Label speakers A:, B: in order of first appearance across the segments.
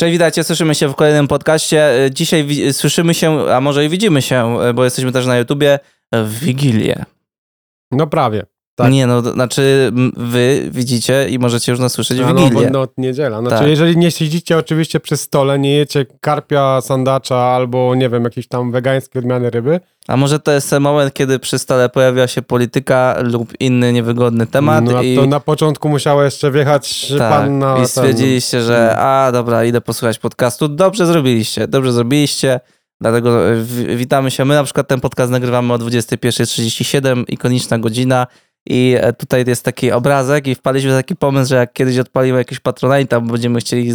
A: Cześć, witajcie, słyszymy się w kolejnym podcaście. E, Dzisiaj słyszymy się, a może i widzimy się, e, bo jesteśmy też na YouTubie, w Wigilię.
B: No prawie. Tak.
A: Nie, no, to znaczy wy widzicie i możecie już nas słyszeć w
B: no,
A: Wigilię.
B: bo, no, niedziela. Znaczy,
A: Tak.
B: jeżeli nie siedzicie oczywiście przy stole, nie jecie karpia, sandacza albo, nie wiem, jakieś tam wegańskie odmiany ryby,
A: A może to jest ten moment, kiedy przy stole pojawia się polityka lub inny niewygodny temat
B: no,
A: i,
B: to na początku musiał jeszcze wjechać
A: tak,
B: pan na
A: i
B: ten-
A: stwierdziliście, że a dobra, idę posłuchać podcastu. Dobrze zrobiliście, dobrze zrobiliście. Dlatego e, witamy się. My na przykład ten podcast nagrywamy o 21.37, ikoniczna godzina. I e, tutaj jest taki obrazek i wpadliśmy w taki pomysł, że jak kiedyś odpalimy jakiś Patronite, bo będziemy chcieli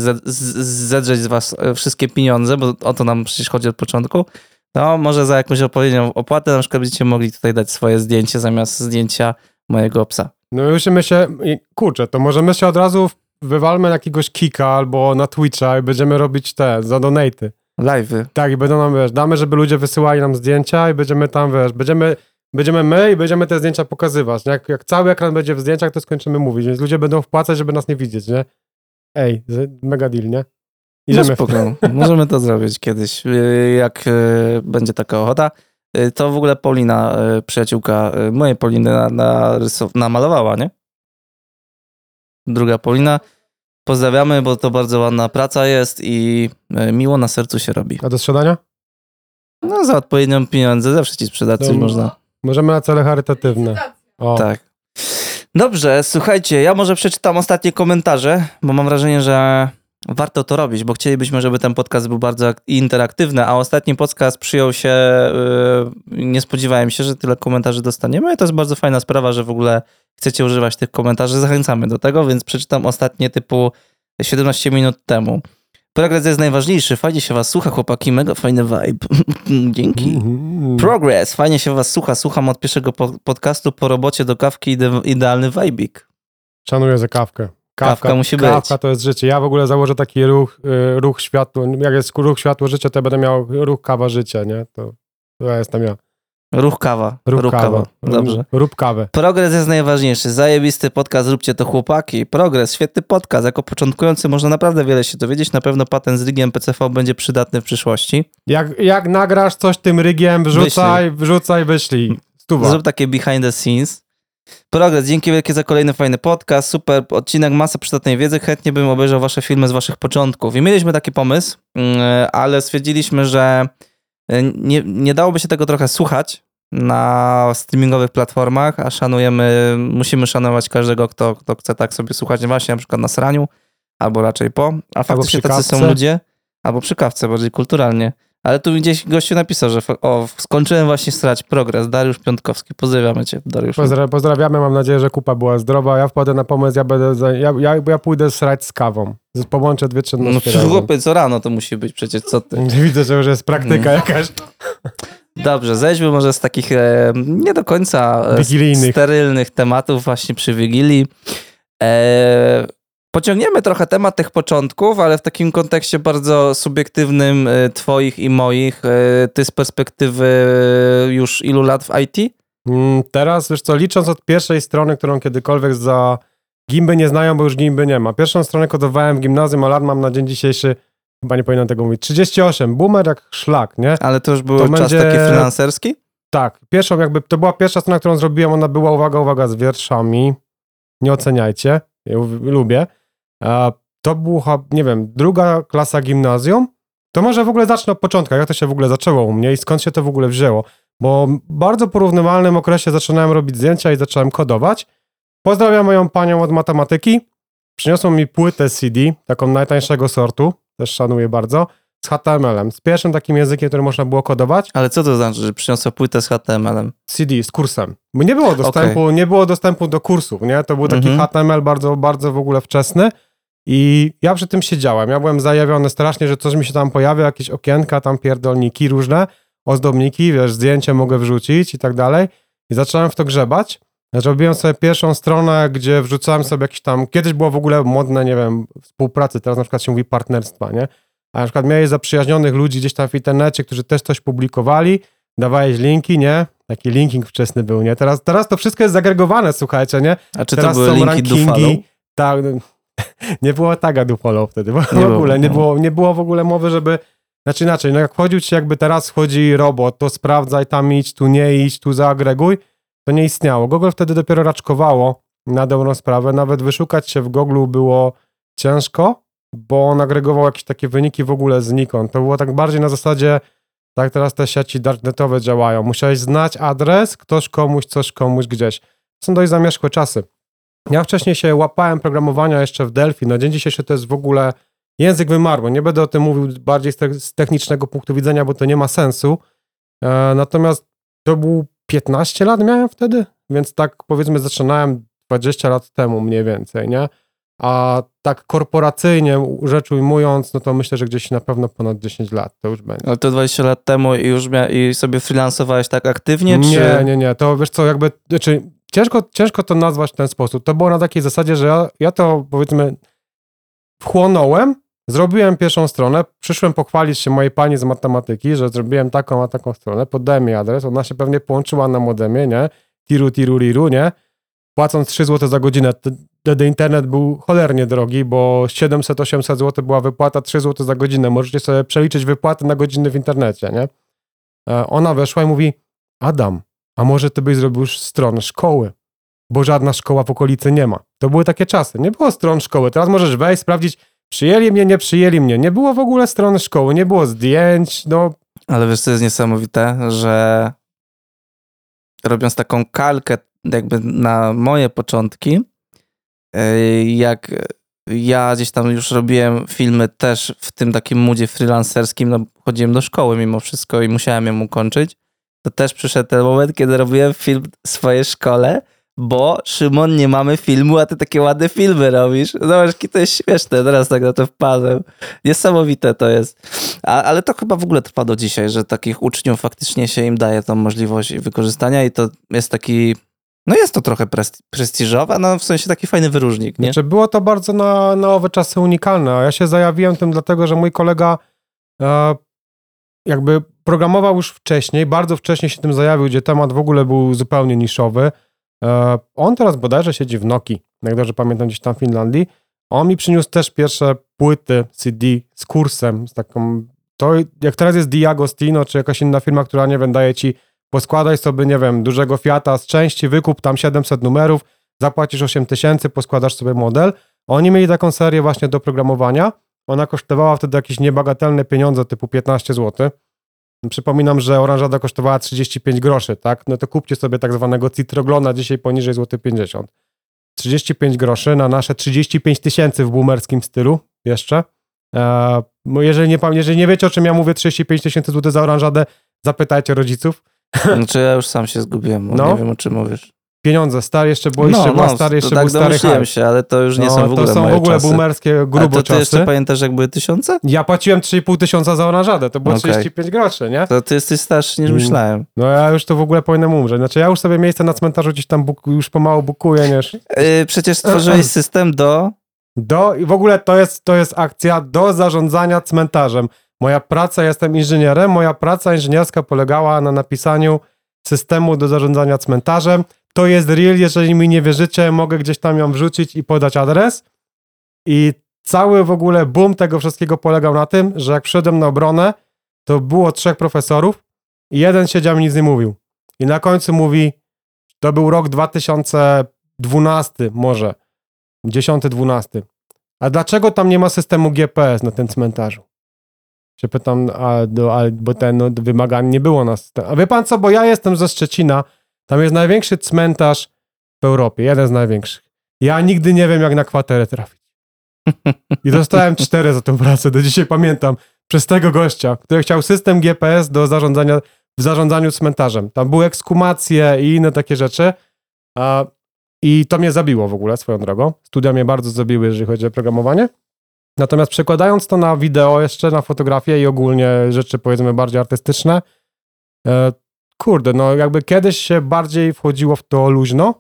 A: zedrzeć z was e, wszystkie pieniądze, bo o to nam przecież chodzi od początku, to może za jakąś odpowiednią opłatę na przykład będziecie mogli tutaj dać swoje zdjęcie zamiast zdjęcia mojego psa.
B: No już my się, i- kurczę, to może my się od razu wywalmy na jakiegoś kika albo na Twitcha i będziemy robić te, za donaty.
A: Live'y.
B: Tak, i będą nam, wiesz, damy, żeby ludzie wysyłali nam zdjęcia i będziemy tam, wiesz, będziemy, będziemy my i będziemy te zdjęcia pokazywać. nie? Jak, jak cały ekran będzie w zdjęciach, to skończymy mówić, więc ludzie będą wpłacać, żeby nas nie widzieć, nie? Ej, mega deal, nie?
A: No
B: Idziemy w
A: spoko. Możemy to zrobić kiedyś, y, jak y, będzie taka ochota. Y, To w ogóle Paulina, y, przyjaciółka mojej Pauliny, na, na namalowała, nie? Druga Paulina. Pozdrawiamy, bo to bardzo ładna praca jest i miło na sercu się robi.
B: A do sprzedania?
A: No za odpowiednią pieniądze zawsze ci sprzedać coś można.
B: Możemy na cele charytatywne. O,
A: Tak. Dobrze, słuchajcie, ja może przeczytam ostatnie komentarze, bo mam wrażenie, że warto to robić, bo chcielibyśmy, żeby ten podcast był bardzo ak- interaktywny, a ostatni podcast przyjął się, yy, nie spodziewałem się, że tyle komentarzy dostaniemy i to jest bardzo fajna sprawa, że w ogóle chcecie używać tych komentarzy, zachęcamy do tego, więc przeczytam ostatnie typu 17 minut temu. Progres jest najważniejszy, fajnie się was słucha, chłopaki, mega fajny vibe. Dzięki. Progress, fajnie się was słucha. Słucham od pierwszego po podcastu po robocie do kawki ide idealny vibik.
B: Szanuję za kawkę.
A: Kawka musi być.
B: Kawka to jest życie. Ja w ogóle założę taki ruch, y, ruch światło. Jak jest ruch światło życia, to ja będę miał ruch kawa życia, nie? To, to ja jestem ja.
A: Ruch kawa.
B: Ruch, kawa.
A: Dobrze.
B: Rób kawę.
A: Progres jest najważniejszy. Zajebisty podcast, róbcie to chłopaki. Progres, świetny podcast. Jako początkujący można naprawdę wiele się dowiedzieć. Na pewno patent z rigiem PCV będzie przydatny w przyszłości.
B: Jak, jak nagrasz coś tym rygiem, wrzucaj, wrzucaj, wyślij. Stuwa.
A: Zrób takie behind the scenes. Progres, dzięki wielkie za kolejny fajny podcast. Super odcinek, masa przydatnej wiedzy. Chętnie bym obejrzał wasze filmy z waszych początków. I mieliśmy taki pomysł, mm, ale stwierdziliśmy, że y, nie, nie dałoby się tego trochę słuchać na streamingowych platformach, a szanujemy, musimy szanować każdego, kto, kto chce tak sobie słuchać właśnie na przykład na sraniu, albo raczej po. A faktycznie tacy są ludzie, albo przy kawce, bardziej kulturalnie. Ale tu gdzieś gościu napisał, że o, skończyłem właśnie strać progres. Dariusz Piątkowski. Pozdrawiamy cię, Dariusz.
B: Pozdra- pozdrawiamy, mam nadzieję, że kupa była zdrowa. Ja wpadę na pomysł, ja będę, za, ja, ja, ja pójdę srać z kawą. Połączę dwie
A: No
B: czynności
A: przecież chłopie, co rano to musi być przecież, co ty.
B: Widzę, że już jest praktyka
A: Mm.
B: jakaś.
A: Dobrze, zejdźmy może z takich e, nie do końca e, sterylnych tematów właśnie przy Wigilii. E, pociągniemy trochę temat tych początków, ale w takim kontekście bardzo subiektywnym e, twoich i moich. E, ty z perspektywy już ilu lat w IT?
B: Mm, Teraz, wiesz co, licząc od pierwszej strony, którą kiedykolwiek za gimby nie znają, bo już gimby nie ma. Pierwszą stronę kodowałem w gimnazjum, a lat mam na dzień dzisiejszy, chyba nie powinienem tego mówić, 38. Boomer jak szlak, nie?
A: Ale to już był
B: To
A: czas
B: będzie-
A: taki freelancerski?
B: Tak, pierwszą jakby, to była pierwsza strona, którą zrobiłem, ona była, uwaga, uwaga, z wierszami. Nie oceniajcie, ja lubię. To była, nie wiem, druga klasa gimnazjum. To może w ogóle zacznę od początku, jak to się w ogóle zaczęło u mnie i skąd się to w ogóle wzięło. Bo w bardzo porównywalnym okresie zaczynałem robić zdjęcia i zacząłem kodować. Pozdrawiam moją panią od matematyki. Przyniosła mi płytę CD, taką najtańszego sortu, też szanuję bardzo, z HTML-em. Z pierwszym takim językiem, który można było kodować.
A: Ale co to znaczy, że przyniosła płytę z HTML-em?
B: CD z kursem. Bo nie było dostępu, nie było dostępu do kursów, nie? To był taki
A: Mhm.
B: HTML bardzo, bardzo w ogóle wczesny. I ja przy tym siedziałem. Ja byłem zajawiony strasznie, że coś mi się tam pojawia, jakieś okienka, tam pierdolniki różne, ozdobniki, wiesz, zdjęcie mogę wrzucić i tak dalej. I zacząłem w to grzebać. Zrobiłem sobie pierwszą stronę, gdzie wrzucałem sobie jakieś tam, kiedyś było w ogóle modne, nie wiem, współpracy, teraz na przykład się mówi partnerstwa, nie? A na przykład miałeś zaprzyjaźnionych ludzi gdzieś tam w internecie, którzy też coś publikowali, dawałeś linki, nie? Taki linking wczesny był, nie? Teraz, teraz to wszystko jest zagregowane, słuchajcie, nie?
A: A czy
B: teraz
A: to były
B: są
A: linki do follow?
B: rankingi. Tak, nie było taga do follow wtedy, bo w
A: Nie było,
B: ogóle nie
A: no.
B: było, nie było w ogóle mowy, żeby, znaczy inaczej, no jak wchodził ci jakby teraz wchodzi robot, to sprawdzaj tam idź, tu nie idź, tu zaagreguj, to nie istniało. Google wtedy dopiero raczkowało na dobrą sprawę, nawet wyszukać się w Google było ciężko, bo on agregował jakieś takie wyniki w ogóle znikąd. To było tak bardziej na zasadzie, tak teraz te sieci darknetowe działają. Musiałeś znać adres, ktoś komuś, coś komuś gdzieś. Są dość zamierzchłe czasy. Ja wcześniej się łapałem programowania jeszcze w Delphi. Na dzień dzisiejszy to jest w ogóle język wymarły. Nie będę o tym mówił bardziej z, te, z technicznego punktu widzenia, bo to nie ma sensu. E, natomiast to był 15 lat miałem wtedy, więc tak powiedzmy zaczynałem 20 lat temu mniej więcej, nie? A tak korporacyjnie rzecz ujmując, no to myślę, że gdzieś na pewno ponad 10 lat to już będzie.
A: Ale to 20 lat temu i już mia- i sobie freelansowałeś tak aktywnie, czy...
B: Nie, nie, nie. To wiesz co, jakby, znaczy ciężko, ciężko to nazwać w ten sposób. To było na takiej zasadzie, że ja, ja to powiedzmy wchłonąłem, zrobiłem pierwszą stronę, przyszłem pochwalić się mojej pani z matematyki, że zrobiłem taką, a taką stronę, podałem jej adres, ona się pewnie połączyła na modemie, nie? Tiru, tiru, riru, nie? Płacąc 3 zł za godzinę, wtedy internet był cholernie drogi, bo 700-800 zł była wypłata, 3 zł za godzinę. Możecie sobie przeliczyć wypłaty na godziny w internecie, nie? E, Ona weszła i mówi, Adam, a może ty byś zrobił stronę szkoły, bo żadna szkoła w okolicy nie ma. To były takie czasy, nie było stron szkoły. Teraz możesz wejść, sprawdzić, przyjęli mnie, nie przyjęli mnie. Nie było w ogóle strony szkoły, nie było zdjęć, no
A: Ale wiesz, co jest niesamowite, że robiąc taką kalkę jakby na moje początki, yy, jak ja gdzieś tam już robiłem filmy też w tym takim moodzie freelancerskim, no chodziłem do szkoły mimo wszystko i musiałem ją ukończyć, to też przyszedł ten moment, kiedy robiłem film w swojej szkole, bo Szymon, nie mamy filmu, a ty takie ładne filmy robisz. Zobacz, jakie to jest śmieszne, teraz tak na to wpadłem. Niesamowite to jest. A, ale to chyba w ogóle trwa do dzisiaj, że takich uczniów faktycznie się im daje tą możliwość wykorzystania i to jest taki, no jest to trochę presti- prestiżowe, no w sensie taki fajny wyróżnik, nie?
B: Znaczy, było to bardzo na, na owe czasy unikalne. a Ja się zajawiłem tym dlatego, że mój kolega e, jakby programował już wcześniej, bardzo wcześnie się tym zajawił, gdzie temat w ogóle był zupełnie niszowy. E, on teraz bodajże siedzi w Noki, jak dobrze pamiętam, gdzieś tam w Finlandii. On mi przyniósł też pierwsze płyty CD z kursem, z taką, to jak teraz jest Diagostino, czy jakaś inna firma, która, nie wiem, daje ci, poskładaj sobie, nie wiem, dużego Fiata z części, wykup tam 700 numerów, zapłacisz 8 tysięcy, poskładasz sobie model. Oni mieli taką serię właśnie do programowania. Ona kosztowała wtedy jakieś niebagatelne pieniądze, typu 15 zł. Przypominam, że oranżada kosztowała 35 groszy, tak? No to kupcie sobie tak zwanego citroglona dzisiaj poniżej złoty 50. 35 groszy na nasze 35 tysięcy w boomerskim stylu jeszcze. Eee, jeżeli, nie, jeżeli nie wiecie, o czym ja mówię, 35 tysięcy złotych za oranżadę, zapytajcie rodziców.
A: Znaczy ja już sam się zgubiłem,
B: No.
A: nie wiem o czym mówisz.
B: Pieniądze, stary jeszcze, bo jeszcze była stary,
A: to
B: jeszcze
A: tak
B: był stary hype.
A: się, ale to już nie
B: No,
A: są w ogóle
B: To są w ogóle
A: czasy.
B: boomerskie
A: A
B: grubo
A: to ty
B: czasy.
A: jeszcze pamiętasz, jak były tysiące?
B: Ja płaciłem 3,5 tysiąca za oranżadę, to było
A: Okej.
B: 35 groszy, nie?
A: To ty jesteś starszy niż
B: Mm.
A: myślałem.
B: No ja już to w ogóle powinienem umrzeć. Znaczy ja już sobie miejsce na cmentarzu gdzieś tam buk- już pomału bukuję, nie?
A: Yy, przecież stworzyłeś system do...
B: Do, I w ogóle to jest, to jest akcja do zarządzania cmentarzem. Moja praca, jestem inżynierem, moja praca inżynierska polegała na napisaniu systemu do zarządzania cmentarzem. To jest real, jeżeli mi nie wierzycie, mogę gdzieś tam ją wrzucić i podać adres. I cały w ogóle boom tego wszystkiego polegał na tym, że jak przyszedłem na obronę, to było trzech profesorów i jeden siedział i nic nie mówił. I na końcu mówi, to był rok 2012 może, 10-12. A dlaczego tam nie ma systemu GPS na tym cmentarzu? Się pytam, a, do, a, bo ten no, wymagań nie było na system. A wie pan co, bo ja jestem ze Szczecina, tam jest największy cmentarz w Europie, jeden z największych. Ja nigdy nie wiem, jak na kwaterę trafić. I dostałem cztery za tę pracę, do dzisiaj pamiętam, przez tego gościa, który chciał system GPS do zarządzania, w zarządzaniu cmentarzem. Tam były ekshumacje i inne takie rzeczy. A, I to mnie zabiło w ogóle, swoją drogą. Studia mnie bardzo zabiły, jeżeli chodzi o programowanie. Natomiast przekładając to na wideo, jeszcze na fotografię i ogólnie rzeczy powiedzmy bardziej artystyczne, e, kurde, no jakby kiedyś się bardziej wchodziło w to luźno,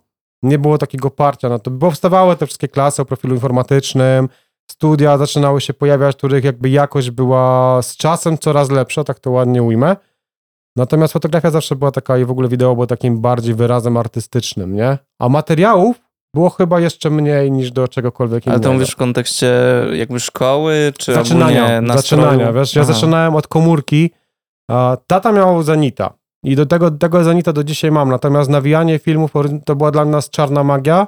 B: nie było takiego parcia na to. Powstawały te wszystkie klasy o profilu informatycznym, studia zaczynały się pojawiać, których jakby jakość była z czasem coraz lepsza, tak to ładnie ujmę. Natomiast fotografia zawsze była taka i w ogóle wideo było takim bardziej wyrazem artystycznym, nie? A materiałów było chyba jeszcze mniej niż do czegokolwiek
A: Ale
B: innego.
A: to mówisz w kontekście jakby szkoły, czy
B: zaczynania,
A: ogólnie nastroju?
B: zaczynania, wiesz, ja
A: Aha.
B: zaczynałem od komórki, tata miał Zenita i do tego, tego Zenita do dzisiaj mam, natomiast nawijanie filmów to była dla nas czarna magia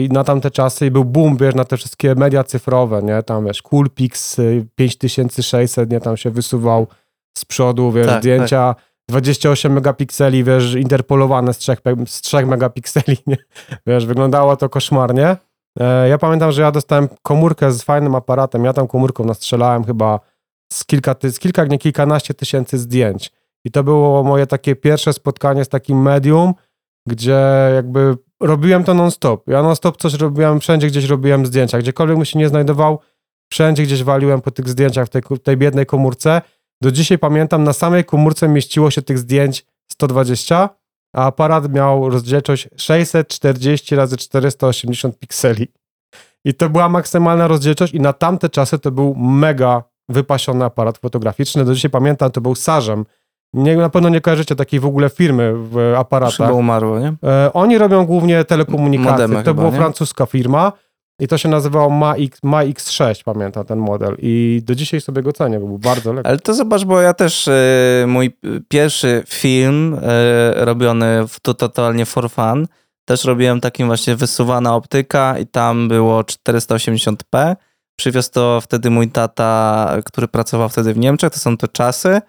B: i na tamte czasy i był boom, wiesz, na te wszystkie media cyfrowe, nie, tam wiesz, Coolpix y, 5600, nie, tam się wysuwał z przodu, wiesz,
A: Tak,
B: zdjęcia 28 megapikseli, wiesz, interpolowane z 3, z 3 megapikseli, nie, wiesz, wyglądało to koszmarnie. E, Ja pamiętam, że ja dostałem komórkę z fajnym aparatem. Ja tam komórką nastrzelałem chyba z kilka, z kilka, nie kilkanaście tysięcy zdjęć. I to było moje takie pierwsze spotkanie z takim medium, gdzie jakby robiłem to non-stop. Ja non-stop coś robiłem, wszędzie gdzieś robiłem zdjęcia. Gdziekolwiek bym się nie znajdował, wszędzie gdzieś waliłem po tych zdjęciach w tej, tej biednej komórce. Do dzisiaj pamiętam, na samej komórce mieściło się tych zdjęć 120, a aparat miał rozdzielczość 640 razy 480 pikseli. I to była maksymalna rozdzielczość i na tamte czasy to był mega wypasiony aparat fotograficzny. Do dzisiaj pamiętam, to był Sarzem. Nie, na pewno nie kojarzycie takiej w ogóle firmy w aparatach.
A: Chyba umarło, nie?
B: E, oni robią głównie telekomunikacje.
A: Modemy
B: to
A: chyba,
B: była
A: nie?
B: francuska firma i to się nazywało MAX, MAX6, pamiętam ten model. I do dzisiaj sobie go cenię, bo był bardzo lekki.
A: Ale to zobacz, bo ja też e, mój pierwszy film e, robiony w, to totalnie for fun, też robiłem takim właśnie wysuwana optyka i tam było 480p. Przywiózł to wtedy mój tata, który pracował wtedy w Niemczech, to są te czasy.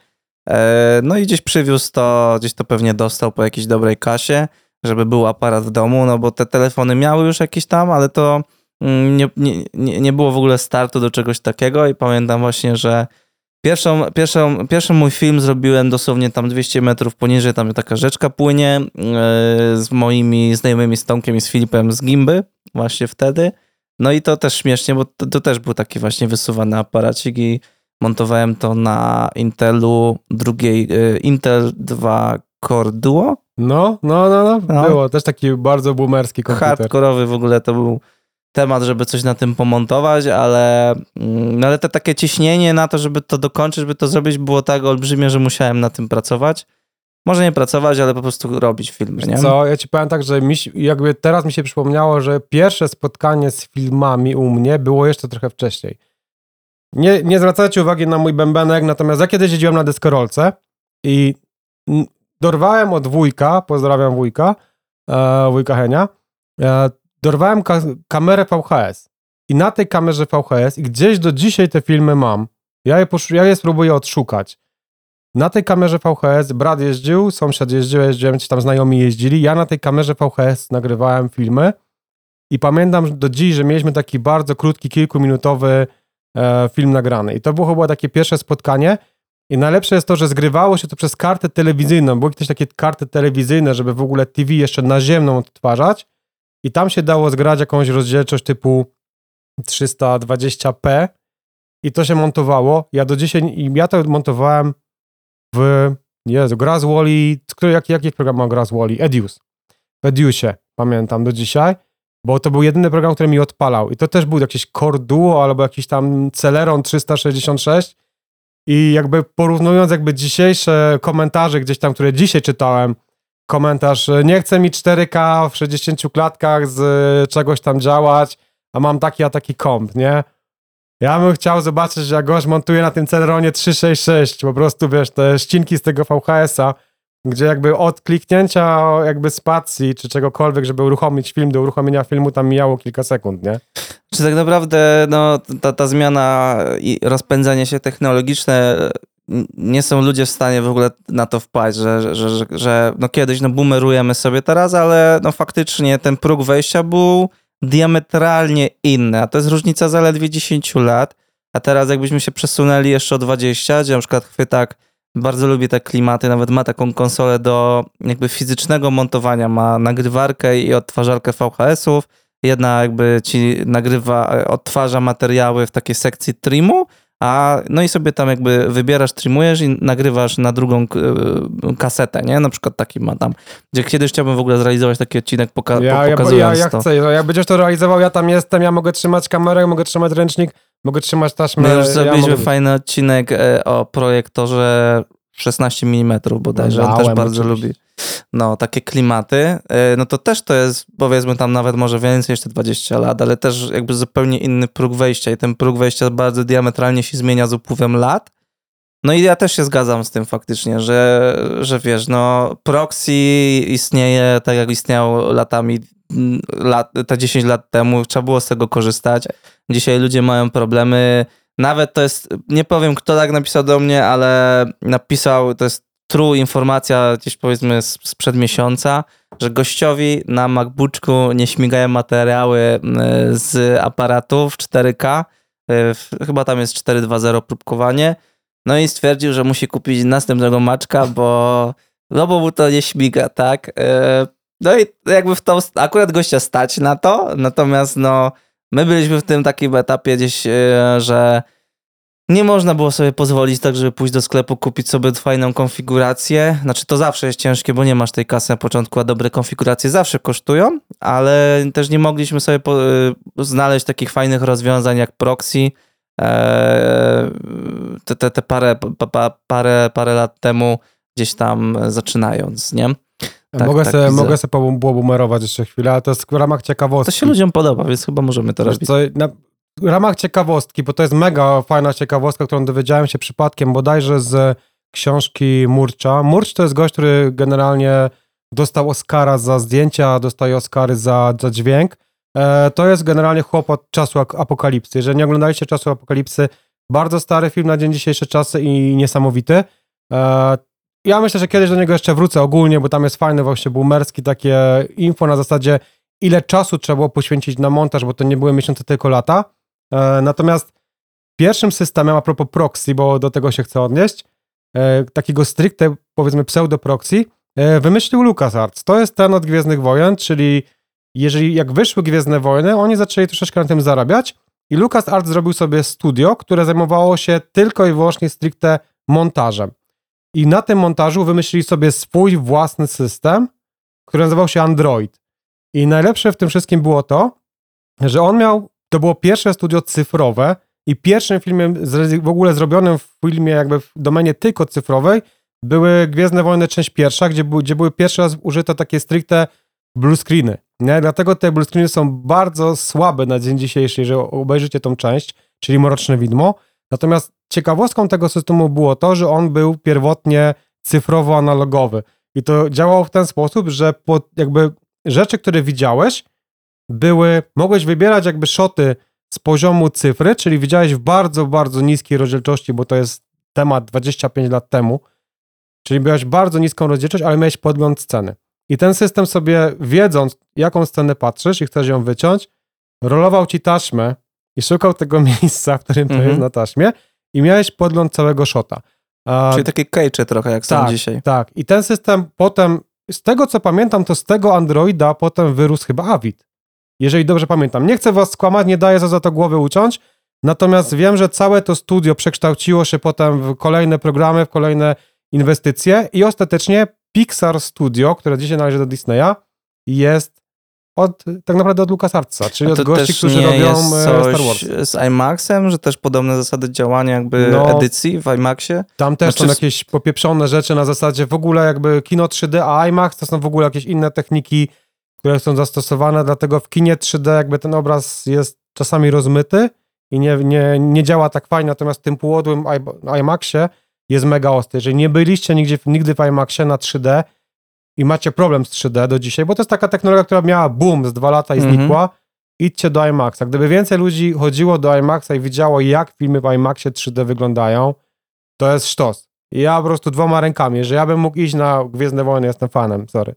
A: E, No i gdzieś przywiózł to, gdzieś to pewnie dostał po jakiejś dobrej kasie, żeby był aparat w domu, no bo te telefony miały już jakieś tam, ale to mm, nie, nie, nie było w ogóle startu do czegoś takiego i pamiętam właśnie, że Pierwszą, pierwszą, pierwszy mój film zrobiłem dosłownie tam 200 metrów poniżej, tam taka rzeczka płynie yy, z moimi znajomymi z Tomkiem i z Filipem z Gimby właśnie wtedy. No i to też śmiesznie, bo to, to też był taki właśnie wysuwany aparacik i montowałem to na Intelu drugiej, yy, Intel 2 Core Duo.
B: No, no, no, no,
A: No.
B: było. Też taki bardzo boomerski komputer.
A: Hardkorowy w ogóle to był temat, żeby coś na tym pomontować, ale, mm, no ale to takie ciśnienie na to, żeby to dokończyć, żeby to zrobić, było tak olbrzymie, że musiałem na tym pracować. Może nie pracować, ale po prostu robić filmy, nie?
B: Co, ja ci powiem tak, że mi, jakby teraz mi się przypomniało, że pierwsze spotkanie z filmami u mnie było jeszcze trochę wcześniej. Nie, nie zwracajcie uwagi na mój bębenek, natomiast ja kiedyś jeździłem na deskorolce i dorwałem od wujka, pozdrawiam wujka, e, wujka Henia, e, dorwałem ka kamerę VHS i na tej kamerze VHS i gdzieś do dzisiaj te filmy mam. Ja je, ja je spróbuję odszukać. Na tej kamerze VHS brat jeździł, sąsiad jeździł, jeździłem, ci tam znajomi jeździli. Ja na tej kamerze VHS nagrywałem filmy i pamiętam do dziś, że mieliśmy taki bardzo krótki, kilkuminutowy e, film nagrany. I to było chyba takie pierwsze spotkanie. I najlepsze jest to, że zgrywało się to przez kartę telewizyjną. Były kiedyś takie karty telewizyjne, żeby w ogóle TV jeszcze naziemną odtwarzać. I tam się dało zgrać jakąś rozdzielczość typu 320p i to się montowało. Ja do dzisiaj, ja to montowałem w, Jezu, gra z Wally, jaki, jaki program ma gra z Wally? Edius. W Ediusie, pamiętam do dzisiaj, bo to był jedyny program, który mi odpalał. I to też był jakiś Core Duo albo jakiś tam Celeron 366 i jakby porównując jakby dzisiejsze komentarze gdzieś tam, które dzisiaj czytałem, komentarz, e, nie chce mi 4K w 60 klatkach z e, czegoś tam działać, a mam taki, a taki komp, nie? Ja bym chciał zobaczyć, jak gość montuje na tym Celeronie 366, po prostu, wiesz, te ścinki z tego VHS-a, gdzie jakby od kliknięcia jakby spacji, czy czegokolwiek, żeby uruchomić film, do uruchomienia filmu tam mijało kilka sekund, nie?
A: Czy tak naprawdę no, ta, ta zmiana i rozpędzanie się technologiczne nie są ludzie w stanie w ogóle na to wpaść, że, że, że, że no kiedyś no boomerujemy sobie teraz, ale no faktycznie ten próg wejścia był diametralnie inny, a to jest różnica zaledwie 10 lat, a teraz jakbyśmy się przesunęli jeszcze o 20, gdzie na przykład chwytak bardzo lubię te klimaty, nawet ma taką konsolę do jakby fizycznego montowania, ma nagrywarkę i odtwarzarkę VHS-ów, jedna jakby ci nagrywa, odtwarza materiały w takiej sekcji trimu, a no i sobie tam jakby wybierasz, trimujesz i nagrywasz na drugą e, kasetę, nie? Na przykład taki ma tam, gdzie kiedyś chciałbym w ogóle zrealizować taki odcinek poka-
B: Ja, ja, ja,
A: pokazując
B: ja
A: to.
B: chcę, jak będziesz to realizował, ja tam jestem, ja mogę trzymać kamerę, mogę trzymać ręcznik, mogę trzymać taśmę.
A: My już
B: ja
A: zrobiliśmy
B: mogę...
A: fajny odcinek e, o projektorze 16 mm bodajże, on też bardzo
B: oczywiście.
A: lubi. no, takie klimaty, e, no to też to jest, powiedzmy tam nawet może więcej jeszcze 20 lat, ale też jakby zupełnie inny próg wejścia i ten próg wejścia bardzo diametralnie się zmienia z upływem lat. No i ja też się zgadzam z tym faktycznie, że, że wiesz, no proxy istnieje tak jak istniało latami, lat, te 10 lat temu, trzeba było z tego korzystać. Dzisiaj ludzie mają problemy, nawet to jest, nie powiem kto tak napisał do mnie, ale napisał, to jest true informacja gdzieś powiedzmy sprzed miesiąca, że gościowi na MacBooku nie śmigają materiały mm, z aparatów 4K, y, w- chyba tam jest 4.2.0 próbkowanie, no i stwierdził, że musi kupić następnego maczka, bo, no bo mu to nie śmiga, tak? E, No i jakby w to akurat gościa stać na to, natomiast no my byliśmy w tym takim etapie gdzieś, e, że nie można było sobie pozwolić tak, żeby pójść do sklepu, kupić sobie fajną konfigurację. Znaczy to zawsze jest ciężkie, bo nie masz tej kasy na początku, a dobre konfiguracje zawsze kosztują, ale też nie mogliśmy sobie po, y, znaleźć takich fajnych rozwiązań jak proxy, e, te, te, te parę, pa, pa, parę, parę lat temu gdzieś tam zaczynając, nie? Tak,
B: mogę,
A: tak,
B: sobie,
A: widzę.
B: mogę było bumerować jeszcze chwilę, ale to jest w ramach ciekawostki.
A: To się ludziom podoba, więc chyba możemy to
B: Wiesz
A: robić.
B: co, na, w ramach ciekawostki, bo to jest mega fajna ciekawostka, którą dowiedziałem się przypadkiem bodajże z książki Murcza. Murcz to jest gość, który generalnie dostał Oscara za zdjęcia, dostaje Oscary za, za dźwięk. E, to jest generalnie chłop od czasu apokalipsy. Jeżeli nie oglądaliście czasu apokalipsy, bardzo stary film na dzień dzisiejsze czasy i niesamowity. E, ja myślę, że kiedyś do niego jeszcze wrócę ogólnie, bo tam jest fajny właśnie boomerski takie info na zasadzie ile czasu trzeba było poświęcić na montaż, bo to nie były miesiące, tylko lata. E, natomiast pierwszym systemem, a propos proxy, bo do tego się chcę odnieść, e, takiego stricte, powiedzmy, pseudo-proxy, e, wymyślił LucasArts. To jest ten od Gwiezdnych Wojen, czyli jeżeli jak wyszły Gwiezdne Wojny, oni zaczęli troszeczkę na tym zarabiać i LucasArts zrobił sobie studio, które zajmowało się tylko i wyłącznie stricte montażem. I na tym montażu wymyślili sobie swój własny system, który nazywał się Android. I najlepsze w tym wszystkim było to, że on miał, to było pierwsze studio cyfrowe i pierwszym filmem w ogóle zrobionym w filmie jakby w domenie tylko cyfrowej były Gwiezdne Wojny część pierwsza, gdzie, gdzie były pierwszy raz użyte takie stricte blue screeny. Nie? Dlatego te blue screeny są bardzo słabe na dzień dzisiejszy, jeżeli obejrzycie tą część, czyli Mroczne Widmo. Natomiast ciekawostką tego systemu było to, że on był pierwotnie cyfrowo-analogowy. I to działało w ten sposób, że jakby rzeczy, które widziałeś, były, mogłeś wybierać jakby szoty z poziomu cyfry, czyli widziałeś w bardzo, bardzo niskiej rozdzielczości, bo to jest temat 25 lat temu, czyli miałeś bardzo niską rozdzielczość, ale miałeś podgląd sceny. I ten system sobie, wiedząc, jaką scenę patrzysz i chcesz ją wyciąć, rolował ci taśmę i szukał tego miejsca, w którym to
A: Mhm.
B: jest na taśmie i miałeś podgląd całego szota. A,
A: Czyli takie kejcze trochę, jak są
B: tak,
A: dzisiaj.
B: tak. I ten system potem, z tego co pamiętam, to z tego Androida potem wyrósł chyba Avid. Jeżeli dobrze pamiętam. Nie chcę was skłamać, nie daję za, za to głowy uciąć, natomiast wiem, że całe to studio przekształciło się potem w kolejne programy, w kolejne inwestycje i ostatecznie Pixar Studio, które dzisiaj należy do Disneya, jest od, tak naprawdę od LucasArtsa, czyli od gości, którzy robią e,
A: coś
B: Star Wars.
A: z IMAXem, że też podobne zasady działania jakby
B: No.
A: edycji w IMAXie?
B: Tam też
A: Znaczy-
B: są jakieś popieprzone rzeczy na zasadzie w ogóle jakby kino 3D, a IMAX to są w ogóle jakieś inne techniki, które są zastosowane, dlatego w kinie 3D jakby ten obraz jest czasami rozmyty i nie, nie, nie działa tak fajnie, natomiast w tym półodłym IMAXie jest mega ostry. Jeżeli nie byliście nigdzie, nigdy w IMAXie na 3D i macie problem z 3D do dzisiaj, bo to jest taka technologia, która miała boom z dwa lata i
A: Mhm.
B: znikła, idźcie do IMAXa. Gdyby więcej ludzi chodziło do IMAXa i widziało, jak filmy w IMAXie 3D wyglądają, to jest sztos. Ja po prostu dwoma rękami, że ja bym mógł iść na Gwiezdne Wojny, jestem fanem, sorry.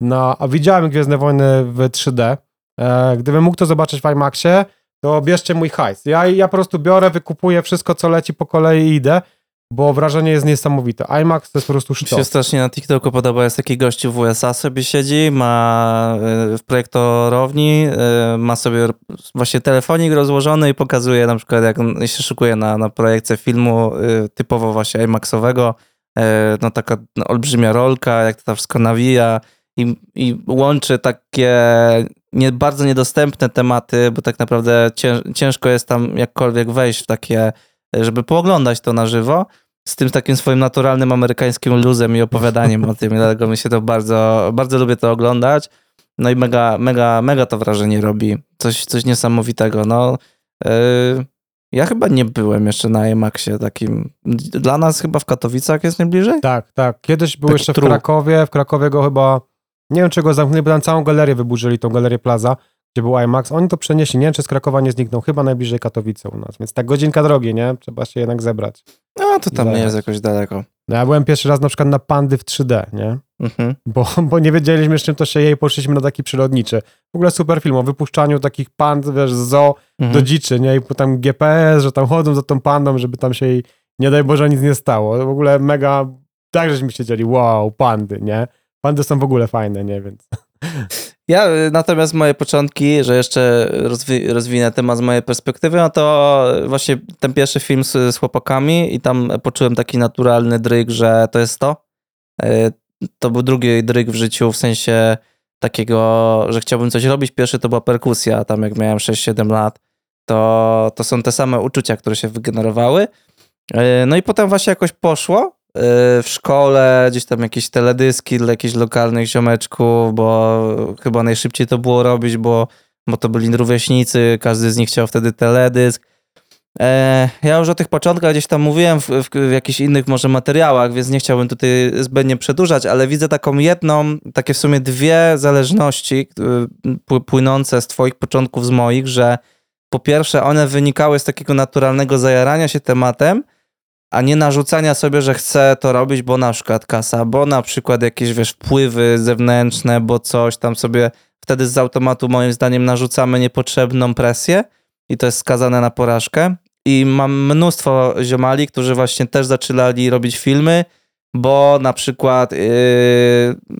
B: No, a widziałem Gwiezdne Wojny w 3D. E, gdybym mógł to zobaczyć w IMAXie, to bierzcie mój hajs. Ja, ja po prostu biorę, wykupuję wszystko, co leci po kolei i idę, bo wrażenie jest niesamowite. IMAX to jest po prostu
A: Mi się
B: sztos.
A: strasznie na TikToku podoba, jest taki gościu w USA sobie siedzi, ma y, w projektorowni, y, ma sobie właśnie telefonik rozłożony i pokazuje na przykład jak się szykuje na, na projekcję filmu y, typowo właśnie IMAXowego, no taka no, olbrzymia rolka, jak to tam wszystko nawija i, i łączy takie nie, bardzo niedostępne tematy, bo tak naprawdę cięż, ciężko jest tam jakkolwiek wejść w takie, żeby pooglądać to na żywo, z tym takim swoim naturalnym amerykańskim luzem i opowiadaniem o tym, dlatego mi się to bardzo, bardzo lubię to oglądać. No i mega, mega, mega to wrażenie robi. Coś, coś niesamowitego. No, yy, ja chyba nie byłem jeszcze na IMAXie takim. Dla nas chyba w Katowicach jest najbliżej?
B: Tak, tak. Kiedyś był
A: Tak
B: jeszcze w
A: tru.
B: Krakowie, w Krakowie go chyba, nie wiem czego zamknęli, bo tam całą galerię wyburzyli, tą galerię Plaza, gdzie był IMAX. Oni to przenieśli, nie wiem czy z Krakowa nie zniknął, chyba najbliżej Katowice u nas, więc tak godzinka drogi, nie? Trzeba się jednak zebrać.
A: No, to tam nie jest jakoś daleko.
B: No ja byłem pierwszy raz na przykład na Pandy w 3D, nie?
A: Mhm.
B: Bo, bo nie wiedzieliśmy z czym to się je i poszliśmy na taki przyrodniczy. W ogóle super film o wypuszczaniu takich pand, wiesz, z zoo
A: Mhm.
B: do dziczy, nie? I potem GPS, że tam chodzą za tą pandą, żeby tam się jej, nie daj Boże, nic nie stało. W ogóle mega, tak żeśmy siedzieli, wow, pandy, nie? Pandy są w ogóle fajne, nie? Więc
A: Ja y, natomiast moje początki, że jeszcze rozwi- rozwinę temat z mojej perspektywy, no to właśnie ten pierwszy film z, z chłopakami i tam poczułem taki naturalny dryg, że to jest to. Y, To był drugi dryg w życiu, w sensie takiego, że chciałbym coś robić. Pierwszy to była perkusja, tam jak miałem 6-7 lat, to, to są te same uczucia, które się wygenerowały. Y, No i potem właśnie jakoś poszło w szkole, gdzieś tam jakieś teledyski dla jakichś lokalnych ziomeczków, bo chyba najszybciej to było robić, bo, bo to byli rówieśnicy, każdy z nich chciał wtedy teledysk. E, ja już o tych początkach gdzieś tam mówiłem w, w, w jakichś innych może materiałach, więc nie chciałbym tutaj zbędnie przedłużać, ale widzę taką jedną, takie w sumie dwie zależności y, pły- płynące z twoich początków, z moich, że po pierwsze one wynikały z takiego naturalnego zajarania się tematem, a nie narzucania sobie, że chcę to robić, bo na przykład kasa, bo na przykład jakieś, wiesz, wpływy zewnętrzne, bo coś tam sobie wtedy z automatu moim zdaniem narzucamy niepotrzebną presję i to jest skazane na porażkę. I mam mnóstwo ziomali, którzy właśnie też zaczynali robić filmy, bo na przykład, yy,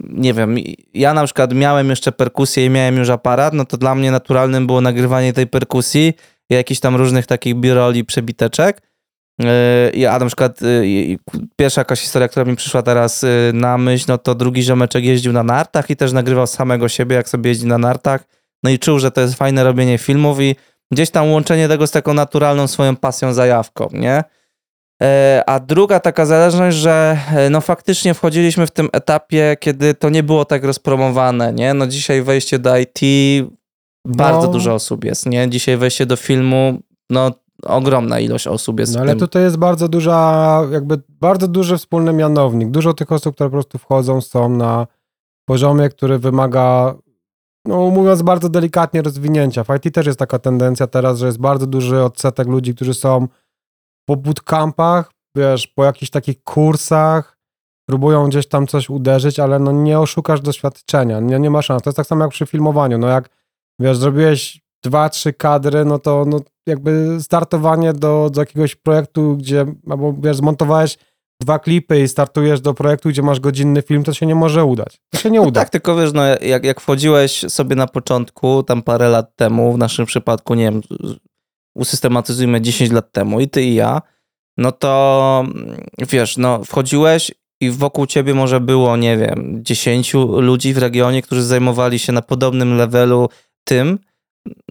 A: nie wiem, ja na przykład miałem jeszcze perkusję i miałem już aparat, no to dla mnie naturalnym było nagrywanie tej perkusji jakichś tam różnych takich biroli, przebiteczek. Yy, I a na przykład yy, pierwsza jakaś historia, która mi przyszła teraz yy, na myśl, no to drugi ziomeczek jeździł na nartach i też nagrywał samego siebie, jak sobie jeździ na nartach. No i czuł, że to jest fajne robienie filmów i gdzieś tam łączenie tego z taką naturalną swoją pasją, zajawką, nie? A druga taka zależność, że no faktycznie wchodziliśmy w tym etapie, kiedy to nie było tak rozpromowane, nie? No dzisiaj wejście do IT, bardzo
B: No.
A: dużo osób jest, nie? Dzisiaj wejście do filmu, no ogromna ilość osób jest
B: No ale
A: tym.
B: tutaj jest bardzo duża, jakby bardzo duży wspólny mianownik. Dużo tych osób, które po prostu wchodzą, są na poziomie, który wymaga, no mówiąc bardzo delikatnie, rozwinięcia. W IT też jest taka tendencja teraz, że jest bardzo duży odsetek ludzi, którzy są po bootcampach, wiesz, po jakichś takich kursach, próbują gdzieś tam coś uderzyć, ale no nie oszukasz doświadczenia, nie, nie ma szans. To jest tak samo jak przy filmowaniu, no jak, wiesz, zrobiłeś dwa, trzy kadry, no to no, jakby startowanie do, do jakiegoś projektu, gdzie, albo wiesz, zmontowałeś dwa klipy i startujesz do projektu, gdzie masz godzinny film, to się nie może udać. To się nie
A: No
B: uda.
A: tak, tylko wiesz, no jak, jak wchodziłeś sobie na początku, tam parę lat temu, w naszym przypadku, nie wiem, usystematyzujmy 10 lat temu i ty i ja, no to mm, wiesz, no wchodziłeś i wokół ciebie może było, nie wiem, 10 ludzi w regionie, którzy zajmowali się na podobnym levelu tym,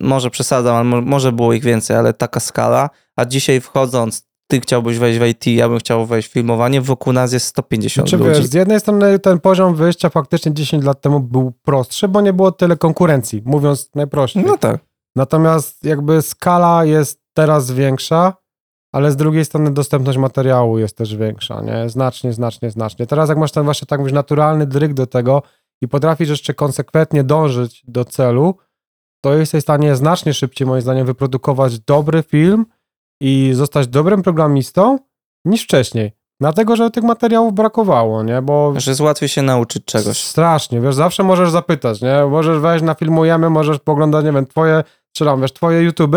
A: może przesadzam, ale mo- może było ich więcej, ale taka skala, a dzisiaj wchodząc, ty chciałbyś wejść w IT, ja bym chciał wejść w filmowanie, wokół nas jest 150
B: Znaczy,
A: ludzi.
B: wiesz, z jednej strony ten poziom wyjścia faktycznie 10 lat temu był prostszy, bo nie było tyle konkurencji, mówiąc najprościej.
A: No tak.
B: Natomiast jakby skala jest teraz większa, ale z drugiej strony dostępność materiału jest też większa, nie? Znacznie, znacznie, znacznie. Teraz jak masz ten właśnie tak mówisz, naturalny dryg do tego i potrafisz jeszcze konsekwentnie dążyć do celu, to jesteś w stanie znacznie szybciej, moim zdaniem, wyprodukować dobry film i zostać dobrym programistą niż wcześniej. Dlatego, że tych materiałów brakowało, nie? Bo
A: Że jest łatwiej się nauczyć czegoś.
B: Strasznie, wiesz, zawsze możesz zapytać, nie? Możesz wejść na filmujemy, możesz poglądać, nie wiem, twoje, strzelam, wiesz, twoje YouTube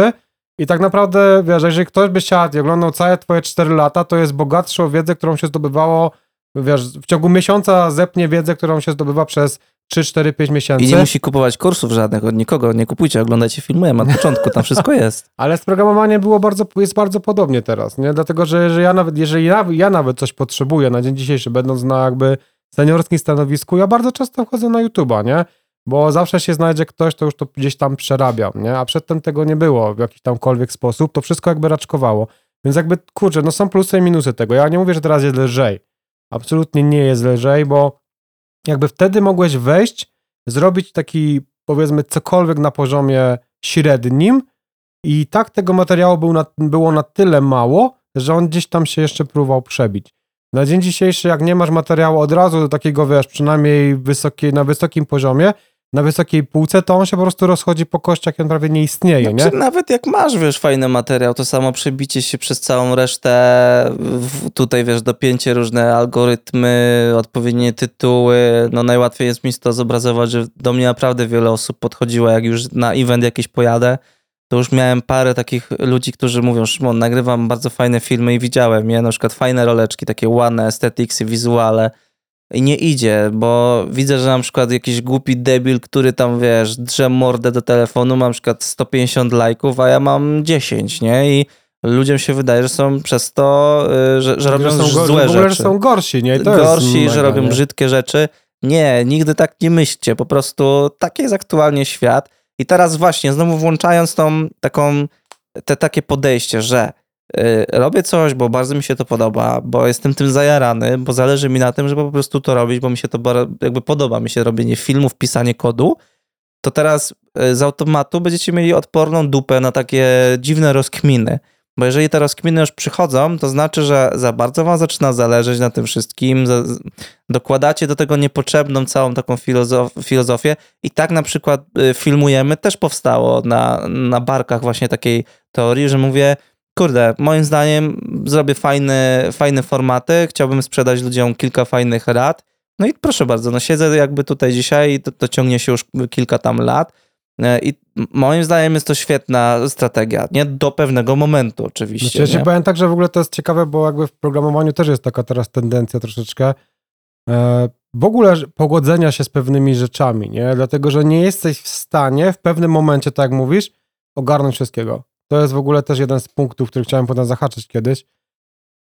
B: i tak naprawdę, wiesz, jeżeli ktoś by siadł i oglądał całe twoje 4 lata, to jest bogatszy o wiedzę, którą się zdobywało, wiesz, w ciągu miesiąca zepnie wiedzę, którą się zdobywa przez 3, 4, 5 miesięcy.
A: I nie musi kupować kursów żadnych od nikogo. Nie kupujcie, oglądajcie filmy od początku, tam wszystko jest.
B: Ale z programowaniem było bardzo, jest bardzo podobnie teraz, nie? Dlatego, że jeżeli ja nawet, jeżeli ja, ja nawet coś potrzebuję na dzień dzisiejszy, będąc na jakby seniorskim stanowisku, ja bardzo często wchodzę na YouTube'a, nie? Bo zawsze się znajdzie ktoś, kto już to gdzieś tam przerabia, nie? A przedtem tego nie było w jakiś tamkolwiek sposób, to wszystko jakby raczkowało. Więc jakby, kurczę, no są plusy i minusy tego. Ja nie mówię, że teraz jest lżej. Absolutnie nie jest lżej, bo jakby wtedy mogłeś wejść, zrobić taki, powiedzmy, cokolwiek na poziomie średnim i tak tego materiału był na, było na tyle mało, że on gdzieś tam się jeszcze próbował przebić. Na dzień dzisiejszy, jak nie masz materiału od razu do takiego, wiesz, przynajmniej wysokiej, na wysokim poziomie, na wysokiej półce, to on się po prostu rozchodzi po kościach i on prawie nie istnieje, nie?
A: Znaczy, nawet jak masz, wiesz, fajny materiał, to samo przebicie się przez całą resztę, tutaj, wiesz, dopięcie różne algorytmy, odpowiednie tytuły, no najłatwiej jest mi to zobrazować, że do mnie naprawdę wiele osób podchodziło, jak już na event jakiś pojadę, to już miałem parę takich ludzi, którzy mówią, Szymon, nagrywam bardzo fajne filmy i widziałem je, na przykład fajne roleczki, takie ładne aestheticsy, wizuale, i nie idzie, bo widzę, że na przykład jakiś głupi debil, który tam, wiesz, drze mordę do telefonu, ma na przykład 150 lajków, a ja mam 10, nie? I ludziom się wydaje, że są przez to, y, że, że robią
B: są, go-
A: złe rzeczy.
B: że są gorsi, nie?
A: Gorsi, że robią
B: nie?
A: brzydkie rzeczy. Nie, nigdy tak nie myślcie. Po prostu taki jest aktualnie świat. I teraz właśnie, znowu włączając tą taką, te takie podejście, że robię coś, bo bardzo mi się to podoba, bo jestem tym zajarany, bo zależy mi na tym, żeby po prostu to robić, bo mi się to jakby podoba mi się robienie filmów, pisanie kodu, to teraz y, z automatu będziecie mieli odporną dupę na takie dziwne rozkminy. Bo jeżeli te rozkminy już przychodzą, to znaczy, że za bardzo wam zaczyna zależeć na tym wszystkim, dokładacie do tego niepotrzebną całą taką filozof- filozofię i tak na przykład y, filmujemy też powstało na, na barkach właśnie takiej teorii, że mówię, kurde, moim zdaniem zrobię fajne, fajne formaty, chciałbym sprzedać ludziom kilka fajnych rad, no i proszę bardzo, no siedzę jakby tutaj dzisiaj i to, to ciągnie się już kilka tam lat e, i moim zdaniem jest to świetna strategia, nie? Do pewnego momentu oczywiście.
B: Znaczy, ja
A: nie?
B: powiem tak, że w ogóle to jest ciekawe, bo jakby w programowaniu też jest taka teraz tendencja troszeczkę e, w ogóle pogodzenia się z pewnymi rzeczami, nie? Dlatego, że nie jesteś w stanie w pewnym momencie, tak jak mówisz, ogarnąć wszystkiego. To jest w ogóle też jeden z punktów, który chciałem potem zahaczyć kiedyś.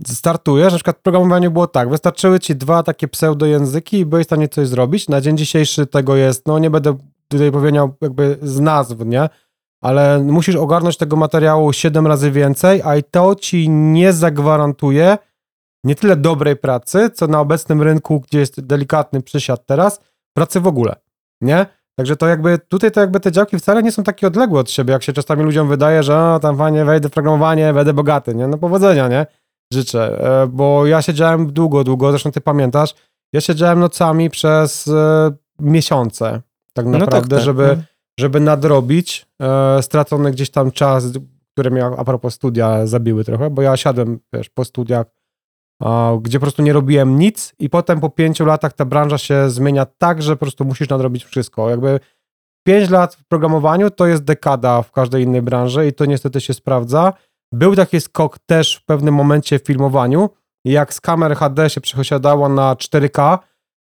B: Startujesz, na przykład w programowaniu było tak, wystarczyły ci dwa takie pseudojęzyki i byłeś w stanie coś zrobić. Na dzień dzisiejszy tego jest, no nie będę tutaj powiedział jakby z nazw, nie? ale musisz ogarnąć tego materiału 7 razy więcej, a i to ci nie zagwarantuje nie tyle dobrej pracy, co na obecnym rynku, gdzie jest delikatny przysiad teraz, pracy w ogóle, nie? Także to jakby, tutaj to jakby te działki wcale nie są takie odległe od siebie, jak się czasami ludziom wydaje, że a, tam fajnie wejdę w programowanie, będę bogaty, nie? No powodzenia, nie? Życzę, e, bo ja siedziałem długo, długo, zresztą ty pamiętasz, ja siedziałem nocami przez e, miesiące, tak
A: No tak,
B: naprawdę,
A: tak,
B: żeby
A: no.
B: żeby nadrobić e, stracony gdzieś tam czas, które mnie a propos studia zabiły trochę, bo ja siadłem, wiesz, po studiach, gdzie po prostu nie robiłem nic i potem po pięciu latach ta branża się zmienia tak, że po prostu musisz nadrobić wszystko. Jakby pięć lat w programowaniu to jest dekada w każdej innej branży i to niestety się sprawdza. Był taki skok też w pewnym momencie w filmowaniu, jak z kamer HD się przesiadało na 4K,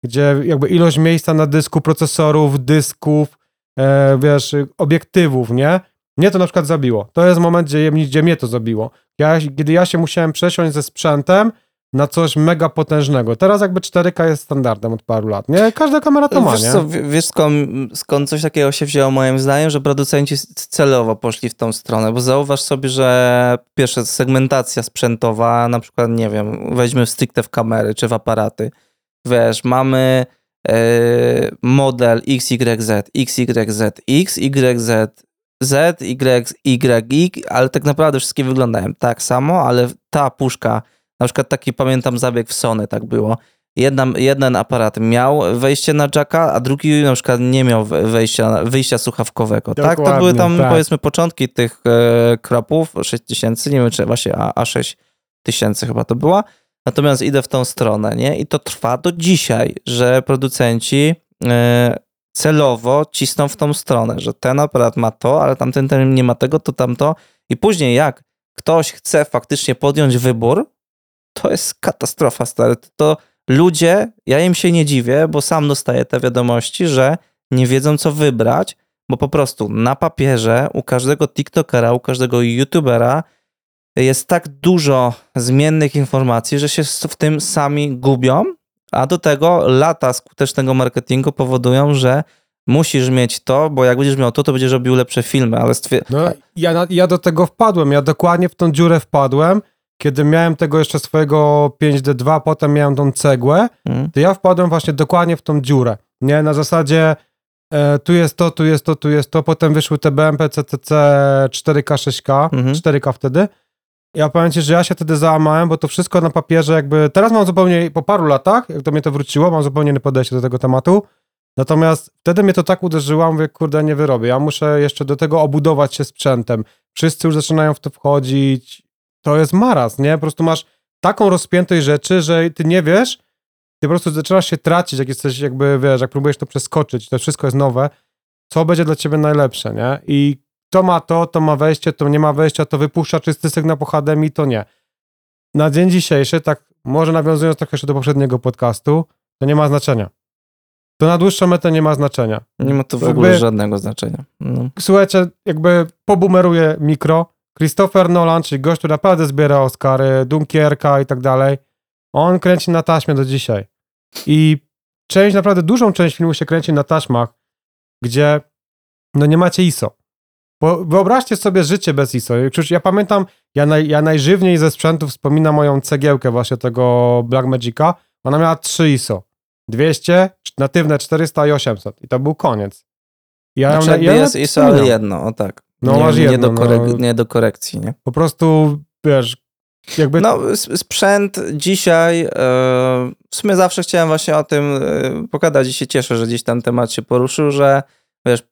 B: gdzie jakby ilość miejsca na dysku, procesorów, dysków, e, wiesz, obiektywów, nie? Mnie to na przykład zabiło. To jest moment, gdzie, gdzie mnie to zabiło. Ja, kiedy ja się musiałem przesiąść ze sprzętem na coś mega potężnego. Teraz jakby 4K jest standardem od paru lat, nie? Każda kamera to ma,
A: wiesz,
B: nie?
A: co, wiesz skąd, skąd coś takiego się wzięło moim zdaniem, że producenci celowo poszli w tą stronę, bo zauważ sobie, że pierwsze segmentacja sprzętowa, na przykład, nie wiem, weźmy stricte w kamery czy w aparaty, wiesz, mamy e, model XYZ, XYZ, XYZ, Z, Y, Y, ale tak naprawdę wszystkie wyglądają tak samo, ale ta puszka, na przykład taki pamiętam zabieg w Sony, tak było, Jedna, jeden aparat miał wejście na jacka, a drugi na przykład nie miał we- wejścia, wyjścia słuchawkowego. tak? To były tam
B: tak.
A: powiedzmy początki tych e, kropów, 6000, nie wiem czy właśnie A, A6 tysięcy chyba to była. Natomiast idę w tą stronę, nie? I to trwa do dzisiaj, że producenci e, celowo cisną w tą stronę, że ten aparat ma to, ale tamten ten nie ma tego, to tamto. I później jak ktoś chce faktycznie podjąć wybór, to jest katastrofa, stary. To ludzie, ja im się nie dziwię, bo sam dostaję te wiadomości, że nie wiedzą, co wybrać, bo po prostu na papierze u każdego TikTokera, u każdego YouTubera jest tak dużo zmiennych informacji, że się w tym sami gubią, a do tego lata skutecznego marketingu powodują, że musisz mieć to, bo jak będziesz miał to, to będziesz robił lepsze filmy, ale stwier-
B: No, ja, ja do tego wpadłem, ja dokładnie w tą dziurę wpadłem kiedy miałem tego jeszcze swojego 5D2, potem miałem tą cegłę,
A: Mm.
B: to ja wpadłem właśnie dokładnie w tą dziurę. Nie, na zasadzie e, tu jest to, tu jest to, tu jest to, potem wyszły te BMP CCC 4K, 6K,
A: Mhm.
B: 4K wtedy. Ja powiem ci, że ja się wtedy załamałem, bo to wszystko na papierze jakby, teraz mam zupełnie, po paru latach, jak do mnie to wróciło, mam zupełnie inne podejście do tego tematu, natomiast wtedy mnie to tak uderzyło, mówię, kurde, nie wyrobię, ja muszę jeszcze do tego obudować się sprzętem. Wszyscy już zaczynają w to wchodzić, to jest maraz, nie? Po prostu masz taką rozpiętość rzeczy, że ty nie wiesz, ty po prostu zaczynasz się tracić, jak jesteś jakby, wiesz, jak próbujesz to przeskoczyć, to wszystko jest nowe, co będzie dla ciebie najlepsze, nie? I to ma to, to ma wejście, to nie ma wejścia, to wypuszcza czysty sygnał po HDMI, to nie. Na dzień dzisiejszy, tak może nawiązując trochę jeszcze do poprzedniego podcastu, to nie ma znaczenia. To na dłuższą metę nie ma znaczenia.
A: Nie ma to w
B: Jakby-
A: ogóle żadnego znaczenia. No.
B: Słuchajcie, jakby pobumeruje mikro. Christopher Nolan, czyli gość, który naprawdę zbiera Oscary, Dunkierka i tak dalej, on kręci na taśmie do dzisiaj. I część, naprawdę dużą część filmu się kręci na taśmach, gdzie no nie macie ISO. Bo wyobraźcie sobie życie bez ISO. Ja pamiętam, ja, naj, ja najżywniej ze sprzętu wspominam moją cegiełkę właśnie tego Blackmagica. Ona miała 3 ISO. 200, natywne 400 i 800. I to był koniec. Ja ją-
A: Znaczy, jakby
B: ja ją
A: jest ISO, ale jedno, o tak.
B: No,
A: nie,
B: masz
A: nie,
B: jedno,
A: do korek-
B: no.
A: nie do korekcji, nie?
B: Po prostu, wiesz, jakby...
A: No, sprzęt dzisiaj, e, w sumie zawsze chciałem właśnie o tym e, pogadać i się cieszę, że gdzieś tam temat się poruszył, że wiesz,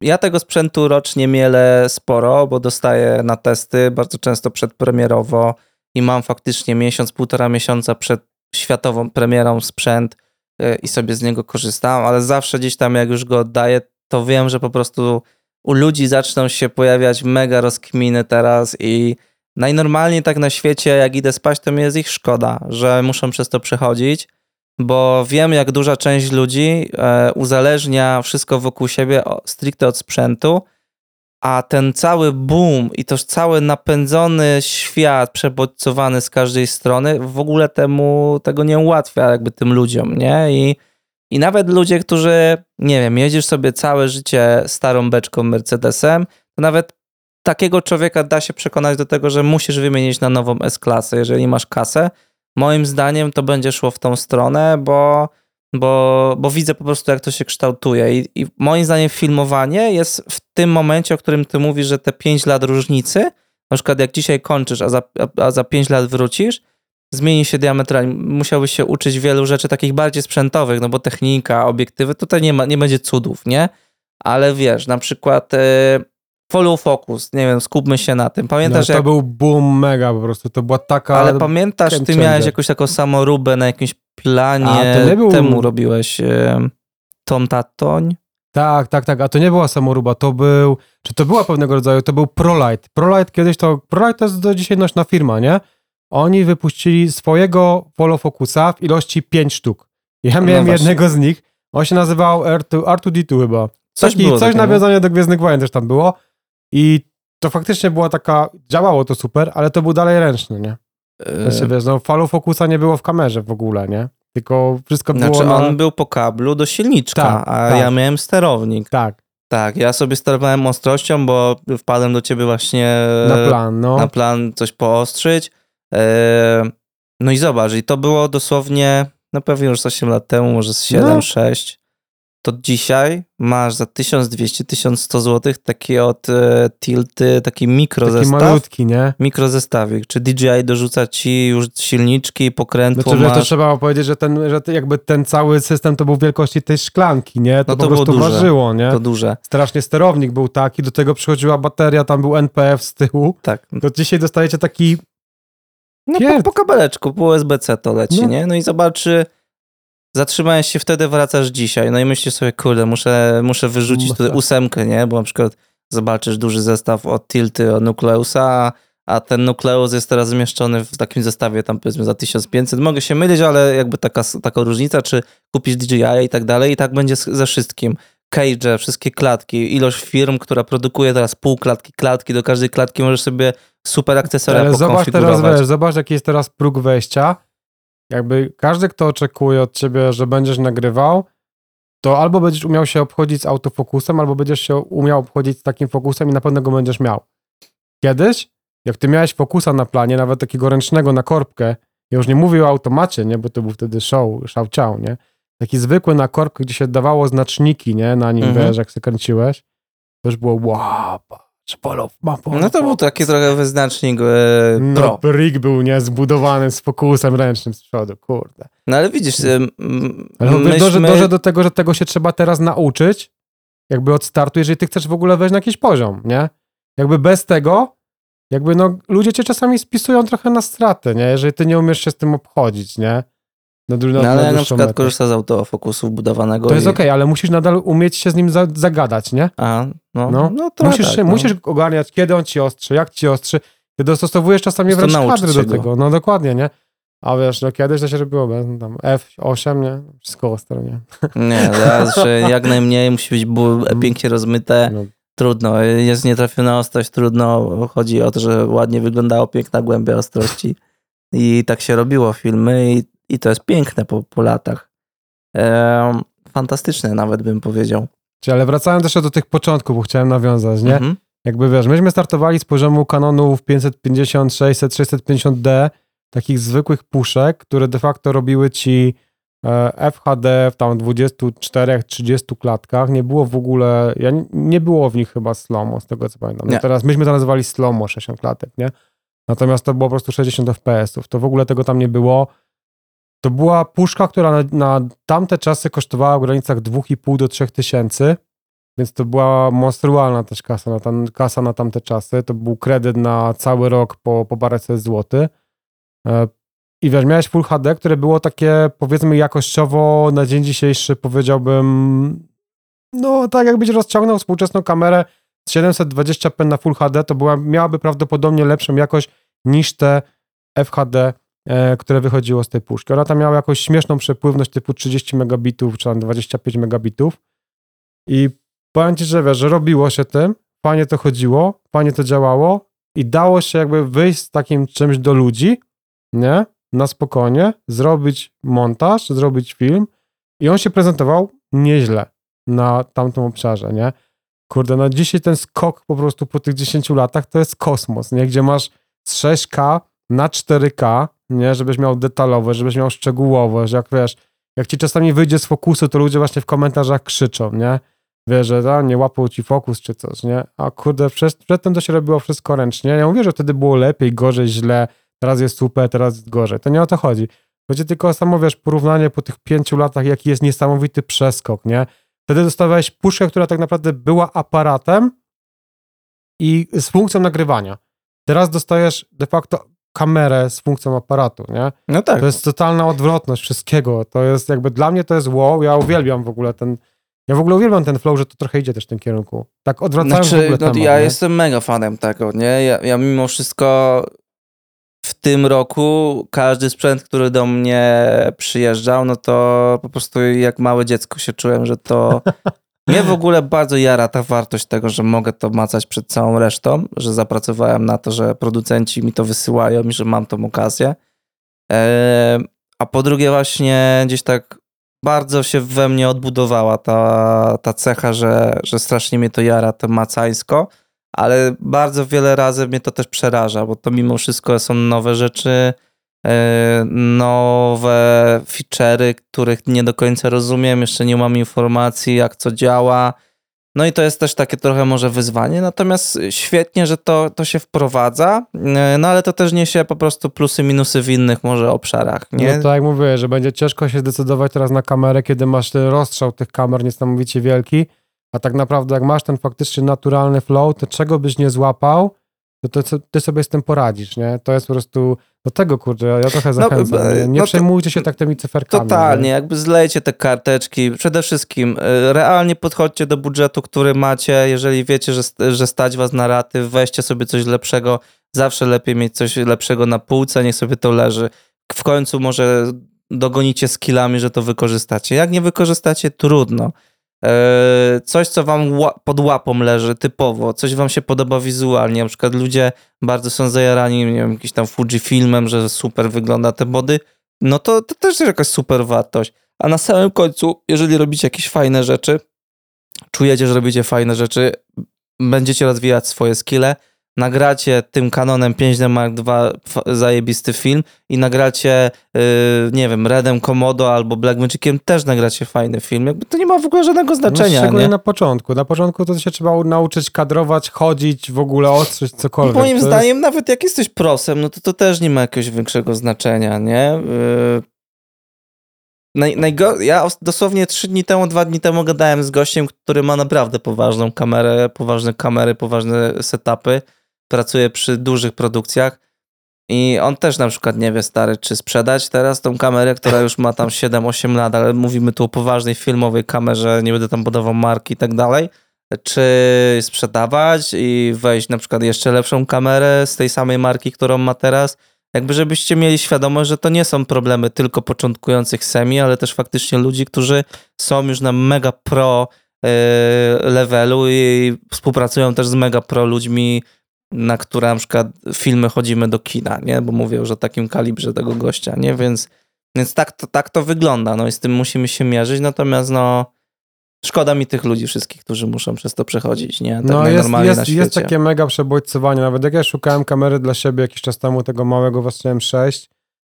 A: ja tego sprzętu rocznie mielę sporo, bo dostaję na testy bardzo często przedpremierowo i mam faktycznie miesiąc, półtora miesiąca przed światową premierą sprzęt e, i sobie z niego korzystam, ale zawsze gdzieś tam jak już go oddaję, to wiem, że po prostu u ludzi zaczną się pojawiać mega rozkminy teraz i najnormalniej tak na świecie, jak idę spać, to mi jest ich szkoda, że muszą przez to przechodzić, bo wiem, jak duża część ludzi e, uzależnia wszystko wokół siebie stricte od sprzętu, a ten cały boom i to cały napędzony świat przebodźcowany z każdej strony w ogóle temu tego nie ułatwia jakby tym ludziom, nie? I, i nawet ludzie, którzy, nie wiem, jedziesz sobie całe życie starą beczką Mercedesem, to nawet takiego człowieka da się przekonać do tego, że musisz wymienić na nową S-klasę, jeżeli masz kasę. Moim zdaniem to będzie szło w tą stronę, bo, bo, bo widzę po prostu, jak to się kształtuje. I, I moim zdaniem filmowanie jest w tym momencie, o którym ty mówisz, że te 5 lat różnicy, na przykład jak dzisiaj kończysz, a za, a, a za 5 lat wrócisz, zmieni się diametralnie. Musiałbyś się uczyć wielu rzeczy takich bardziej sprzętowych, no bo technika, obiektywy, tutaj nie, ma, nie będzie cudów, nie? Ale wiesz, na przykład e, follow focus, nie wiem, skupmy się na tym.
B: no,
A: Pamiętasz,
B: to
A: jak,
B: był boom mega po prostu, to była taka...
A: ale pamiętasz, ty miałeś jakąś taką samoróbę na jakimś planie,
B: A, to nie był-
A: temu robiłeś e, Tom Tatoń?
B: Tak, tak, tak, a to nie była samoruba, to był, czy to była pewnego rodzaju, to był ProLight. ProLight kiedyś to, ProLight to jest do dzisiaj nośna firma, nie? Oni wypuścili swojego follow focusa w ilości 5 sztuk. Ja
A: No
B: miałem
A: właśnie.
B: jednego z nich, on się nazywał R2, R2D2 chyba.
A: Coś
B: Taki,
A: było
B: coś
A: takiego.
B: nawiązanie do Gwiezdnych Wojen też tam było i to faktycznie była taka, działało to super, ale to był dalej ręczny, nie?
A: E,
B: Znaczy, wiesz, no follow focusa nie było w kamerze w ogóle, nie? Tylko wszystko było
A: Znaczy
B: na...
A: on był po kablu do silniczka,
B: Tak,
A: a
B: tak.
A: ja miałem sterownik.
B: Tak,
A: Tak, ja sobie sterowałem ostrością, bo wpadłem do ciebie właśnie
B: na plan, no.
A: na plan coś poostrzyć. E, No i zobacz, i to było dosłownie, no pewnie już z 8 lat temu, może z 7,
B: No.
A: 6. To dzisiaj masz za 1200-1100 zł taki od e, Tilty, taki
B: Taki
A: mikrozestaw.
B: malutki, nie?
A: Mikrozestawik, czy DJI dorzuca ci już silniczki, pokrętło
B: Znaczy, że to
A: masz.
B: trzeba powiedzieć, że ten, że jakby ten cały system to był wielkości tej szklanki, nie? To
A: No
B: po
A: to było
B: prostu ważyło, nie?
A: To duże.
B: Strasznie sterownik był taki, do tego przychodziła bateria, tam był NPF z tyłu.
A: Tak.
B: To dzisiaj dostajecie taki,
A: No po, po kabeleczku, po USB-C to leci,
B: No.
A: nie? No i zobacz, czy zatrzymałeś się wtedy, wracasz dzisiaj. No i myślisz sobie, kurde, muszę, muszę wyrzucić
B: No
A: tutaj
B: tak.
A: ósemkę, nie? Bo na przykład zobaczysz duży zestaw od Tilty, od Nucleusa, a ten Nucleus jest teraz zmieszczony w takim zestawie tam powiedzmy za 1500. Mogę się mylić, ale jakby taka, taka różnica, czy kupisz DJI i tak dalej i tak będzie ze wszystkim. Cage, wszystkie klatki, ilość firm, która produkuje teraz pół klatki, klatki, do każdej klatki możesz sobie super akcesoria
B: ale zobacz teraz, wiesz, zobacz jaki jest teraz próg wejścia. Jakby każdy, kto oczekuje od ciebie, że będziesz nagrywał, to albo będziesz umiał się obchodzić z autofokusem, albo będziesz się umiał obchodzić z takim fokusem i na pewno go będziesz miał. Kiedyś jak ty miałeś fokusa na planie, nawet takiego ręcznego na korbkę, ja już nie mówię o automacie, nie, bo to był wtedy show, show ciał, nie? Taki zwykły na korbkę, gdzie się dawało znaczniki, nie, na nim,
A: Mhm.
B: wiesz, jak się kręciłeś, to już było wow, patrz, polo, ma
A: No to był taki trochę wyznacznik e,
B: No,
A: pro.
B: rig był, nie, zbudowany z fokusem ręcznym z przodu, kurde.
A: No ale widzisz,
B: Ale myśmy...
A: myśmy...
B: dążę, dążę do tego, że tego się trzeba teraz nauczyć, jakby od startu, jeżeli ty chcesz w ogóle wejść na jakiś poziom, nie? Jakby bez tego, jakby no, ludzie cię czasami spisują trochę na stratę, nie? Jeżeli ty nie umiesz się z tym obchodzić, nie? Na, dłu-
A: No ale na przykład
B: metę.
A: korzystam z autofokusu wbudowanego.
B: To jest
A: i...
B: okej, ale musisz nadal umieć się z nim za, zagadać, nie?
A: A, no,
B: No.
A: no, trochę
B: Musisz,
A: tak, no.
B: musisz ogarniać, kiedy on ci ostrzy, jak ci ostrzy. Ty dostosowujesz czasami wręcz kadry do
A: się go.
B: tego. No dokładnie, nie? A wiesz, no kiedyś to się robiło, no, tam F8, nie? Wszystko ostro, nie?
A: Nie, teraz, że jak najmniej musi być bu- pięknie rozmyte.
B: No,
A: Trudno, jest nietrafiona ostrość, trudno. Chodzi o to, że ładnie wyglądało piękna głębia ostrości. I tak się robiło filmy i, i to jest piękne po, po latach. Em, fantastyczne nawet bym powiedział.
B: Czyli, ale wracając jeszcze do tych początków, bo chciałem nawiązać, nie?
A: Mhm.
B: Jakby wiesz, myśmy startowali z poziomu kanonów 550, 600, 650D, takich zwykłych puszek, które de facto robiły ci e, FHD w tam 24-30 klatkach. Nie było w ogóle, ja, nie było w nich chyba slomo, z tego co pamiętam. No teraz myśmy to nazywali slomo 60 klatek, nie? Natomiast to było po prostu 60 FPS-ów. To w ogóle tego tam nie było. To była puszka, która na, na tamte czasy kosztowała w granicach 2,5 do 3 tysięcy. Więc to była monstrualna też kasa na, tam, kasa na tamte czasy. To był kredyt na cały rok po, po paręset złotych. E, I wiesz, miałeś Full HD, które było takie powiedzmy jakościowo na dzień dzisiejszy powiedziałbym no tak jakbyś rozciągnął współczesną kamerę z 720p na Full HD, to była, miałaby prawdopodobnie lepszą jakość niż te FHD, które wychodziło z tej puszki. Ona tam miała jakąś śmieszną przepływność typu 30 megabitów czy tam 25 megabitów i powiem ci, że wiesz, że robiło się tym, fajnie to chodziło, fajnie to działało i dało się jakby wyjść z takim czymś do ludzi, nie? Na spokojnie, zrobić montaż, zrobić film i on się prezentował nieźle na tamtym obszarze, nie? Kurde, no dzisiaj ten skok po prostu po tych 10 latach to jest kosmos, nie? Gdzie masz z 6K na 4K, nie? Żebyś miał detalowe, żebyś miał szczegółowe, że jak wiesz, jak ci czasami wyjdzie z fokusu, to ludzie właśnie w komentarzach krzyczą, nie? Wiesz, że a, nie łapał ci fokus czy coś, nie? A kurde, przed, przedtem to się robiło wszystko ręcznie. Ja mówię, że wtedy było lepiej, gorzej, źle, teraz jest super, teraz jest gorzej. To nie o to chodzi. Chodzi tylko o samo, wiesz, porównanie po tych pięciu latach, jaki jest niesamowity przeskok, nie? Wtedy dostawałeś puszkę, która tak naprawdę była aparatem i z funkcją nagrywania. Teraz dostajesz de facto kamerę z funkcją aparatu, nie?
A: No tak.
B: To jest totalna odwrotność wszystkiego. To jest jakby, dla mnie to jest wow, ja uwielbiam w ogóle ten, ja w ogóle uwielbiam ten flow, że to trochę idzie też w tym kierunku. Tak odwracając w
A: Znaczy,
B: ogóle
A: no,
B: temat,
A: ja
B: nie?
A: jestem mega fanem tego, nie? Ja, ja mimo wszystko w tym roku każdy sprzęt, który do mnie przyjeżdżał, no to po prostu jak małe dziecko się czułem, że to mnie w ogóle bardzo jara ta wartość tego, że mogę to macać przed całą resztą, że zapracowałem na to, że producenci mi to wysyłają i że mam tą okazję. A po drugie właśnie gdzieś tak bardzo się we mnie odbudowała ta, ta cecha, że, że strasznie mnie to jara, to macańsko, ale bardzo wiele razy mnie to też przeraża, bo to mimo wszystko są nowe rzeczy, nowe feature'y, których nie do końca rozumiem, jeszcze nie mam informacji, jak co działa. No i to jest też takie trochę może wyzwanie, natomiast świetnie, że to, to się wprowadza, e, no ale to też niesie po prostu plusy, minusy w innych może obszarach, nie?
B: No to jak mówię, że będzie ciężko się zdecydować teraz na kamerę, kiedy masz rozstrzał tych kamer niesamowicie wielki, a tak naprawdę jak masz ten faktycznie naturalny flow, to czego byś nie złapał, to, to co- ty sobie z tym poradzisz, nie? To jest po prostu, do tego kurde, ja trochę zachęcam,
A: b-
B: nie, nie
A: no to-
B: przejmujcie się tak tymi cyferkami.
A: Totalnie,
B: Nie?
A: jakby zlejcie te karteczki. Przede wszystkim y, realnie podchodźcie do budżetu, który macie. Jeżeli wiecie, że, że stać was na raty, weźcie sobie coś lepszego. Zawsze lepiej mieć coś lepszego na półce, niech sobie to leży. W końcu może dogonicie skillami, że to wykorzystacie. Jak nie wykorzystacie, trudno. E, Coś, co wam pod łapą leży typowo, coś wam się podoba wizualnie, na przykład ludzie bardzo są zajarani, nie wiem, jakimś tam Fujifilmem, że super wygląda te body, no to, to też jest jakaś super wartość. A na samym końcu, jeżeli robicie jakieś fajne rzeczy, czujecie, że robicie fajne rzeczy, będziecie rozwijać swoje skille, nagracie tym Canonem 5D Mark II zajebisty film i nagracie, yy, nie wiem, Redem Komodo albo Blackmagiciem też nagracie fajny film. Jakby to nie ma w ogóle żadnego znaczenia,
B: no, szczególnie
A: nie?
B: na początku. Na początku to się trzeba nauczyć kadrować, chodzić, w ogóle ostrzyć cokolwiek.
A: Moim zdaniem, nawet jak jesteś prosem, no to to też nie ma jakiegoś większego znaczenia, nie? Yy... Naj, najgo... Ja os- dosłownie trzy dni temu, dwa dni temu gadałem z gościem, który ma naprawdę poważną kamerę, poważne kamery, poważne setupy, pracuje przy dużych produkcjach i on też na przykład nie wie, stary, czy sprzedać teraz tą kamerę, która już ma tam 7-8 lat, ale mówimy tu o poważnej filmowej kamerze, nie będę tam podawał marki i tak dalej, czy sprzedawać i wejść na przykład jeszcze lepszą kamerę z tej samej marki, którą ma teraz. Jakby żebyście mieli świadomość, że to nie są problemy tylko początkujących semi, ale też faktycznie ludzi, którzy są już na mega pro yy, levelu i współpracują też z mega pro ludźmi, na które na przykład filmy chodzimy do kina, nie? Bo mówię już o takim kalibrze tego gościa, nie? Więc, więc tak, to, tak to wygląda, no i z tym musimy się mierzyć, natomiast no szkoda mi tych ludzi wszystkich, którzy muszą przez to przechodzić, nie? Tak
B: no jest, jest, jest takie mega przebodźcowanie. Nawet jak ja szukałem kamery dla siebie jakiś czas temu, tego małego Wasem 6,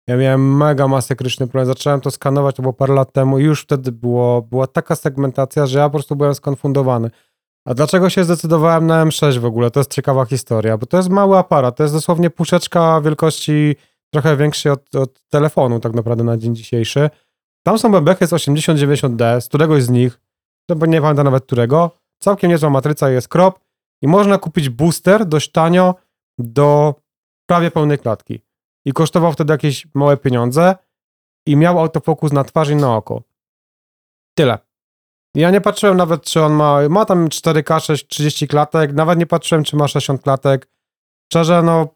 B: ja miałem mega masakryczny problem. Zacząłem to skanować, to było parę lat temu i już wtedy było, była taka segmentacja, że ja po prostu byłem skonfundowany. A dlaczego się zdecydowałem na M6 w ogóle? To jest ciekawa historia, bo to jest mały aparat, to jest dosłownie puszeczka wielkości trochę większej od, od telefonu tak naprawdę na dzień dzisiejszy. Tam są bebechy z 8090D, z któregoś z nich, to nie pamiętam nawet którego, całkiem niezła matryca jest krop i można kupić booster dość tanio do prawie pełnej klatki. I kosztował wtedy jakieś małe pieniądze i miał autofokus na twarz i na oko. Tyle. Ja nie patrzyłem nawet, czy on ma, ma tam 4K, 6, 30 klatek, nawet nie patrzyłem, czy ma 60 klatek. Szczerze, no,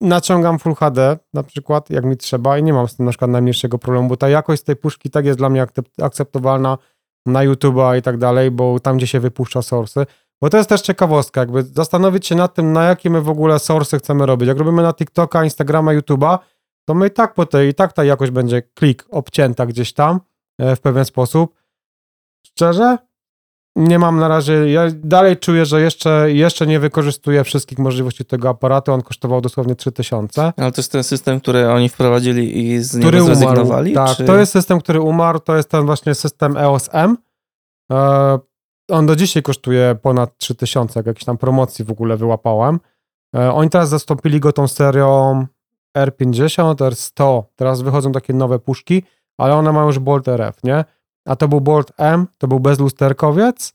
B: naciągam Full HD na przykład, jak mi trzeba i nie mam z tym na przykład najmniejszego problemu, bo ta jakość tej puszki tak jest dla mnie akcept- akceptowalna na YouTube'a i tak dalej, bo tam, gdzie się wypuszcza source'y. Bo to jest też ciekawostka, jakby zastanowić się nad tym, na jakie my w ogóle source'y chcemy robić. Jak robimy na TikToka, Instagrama, YouTube'a, to my i tak po tej, i tak ta jakość będzie klik obcięta gdzieś tam e, w pewien sposób. Szczerze, nie mam na razie, ja dalej czuję, że jeszcze, jeszcze nie wykorzystuję wszystkich możliwości tego aparatu, on kosztował dosłownie 3000.
A: Ale to jest ten system, który oni wprowadzili i z
B: Który
A: niego
B: umarł.
A: zrezygnowali?
B: Tak,
A: czy...
B: to jest system, który umarł, to jest ten właśnie system EOS M. E, on do dzisiaj kosztuje ponad 3000, jak jakiejś tam promocji w ogóle wyłapałem. E, oni teraz zastąpili go tą serią R50, R100. Teraz wychodzą takie nowe puszki, ale one mają już Bolt RF, nie? A to był Bolt M, to był bezlusterkowiec.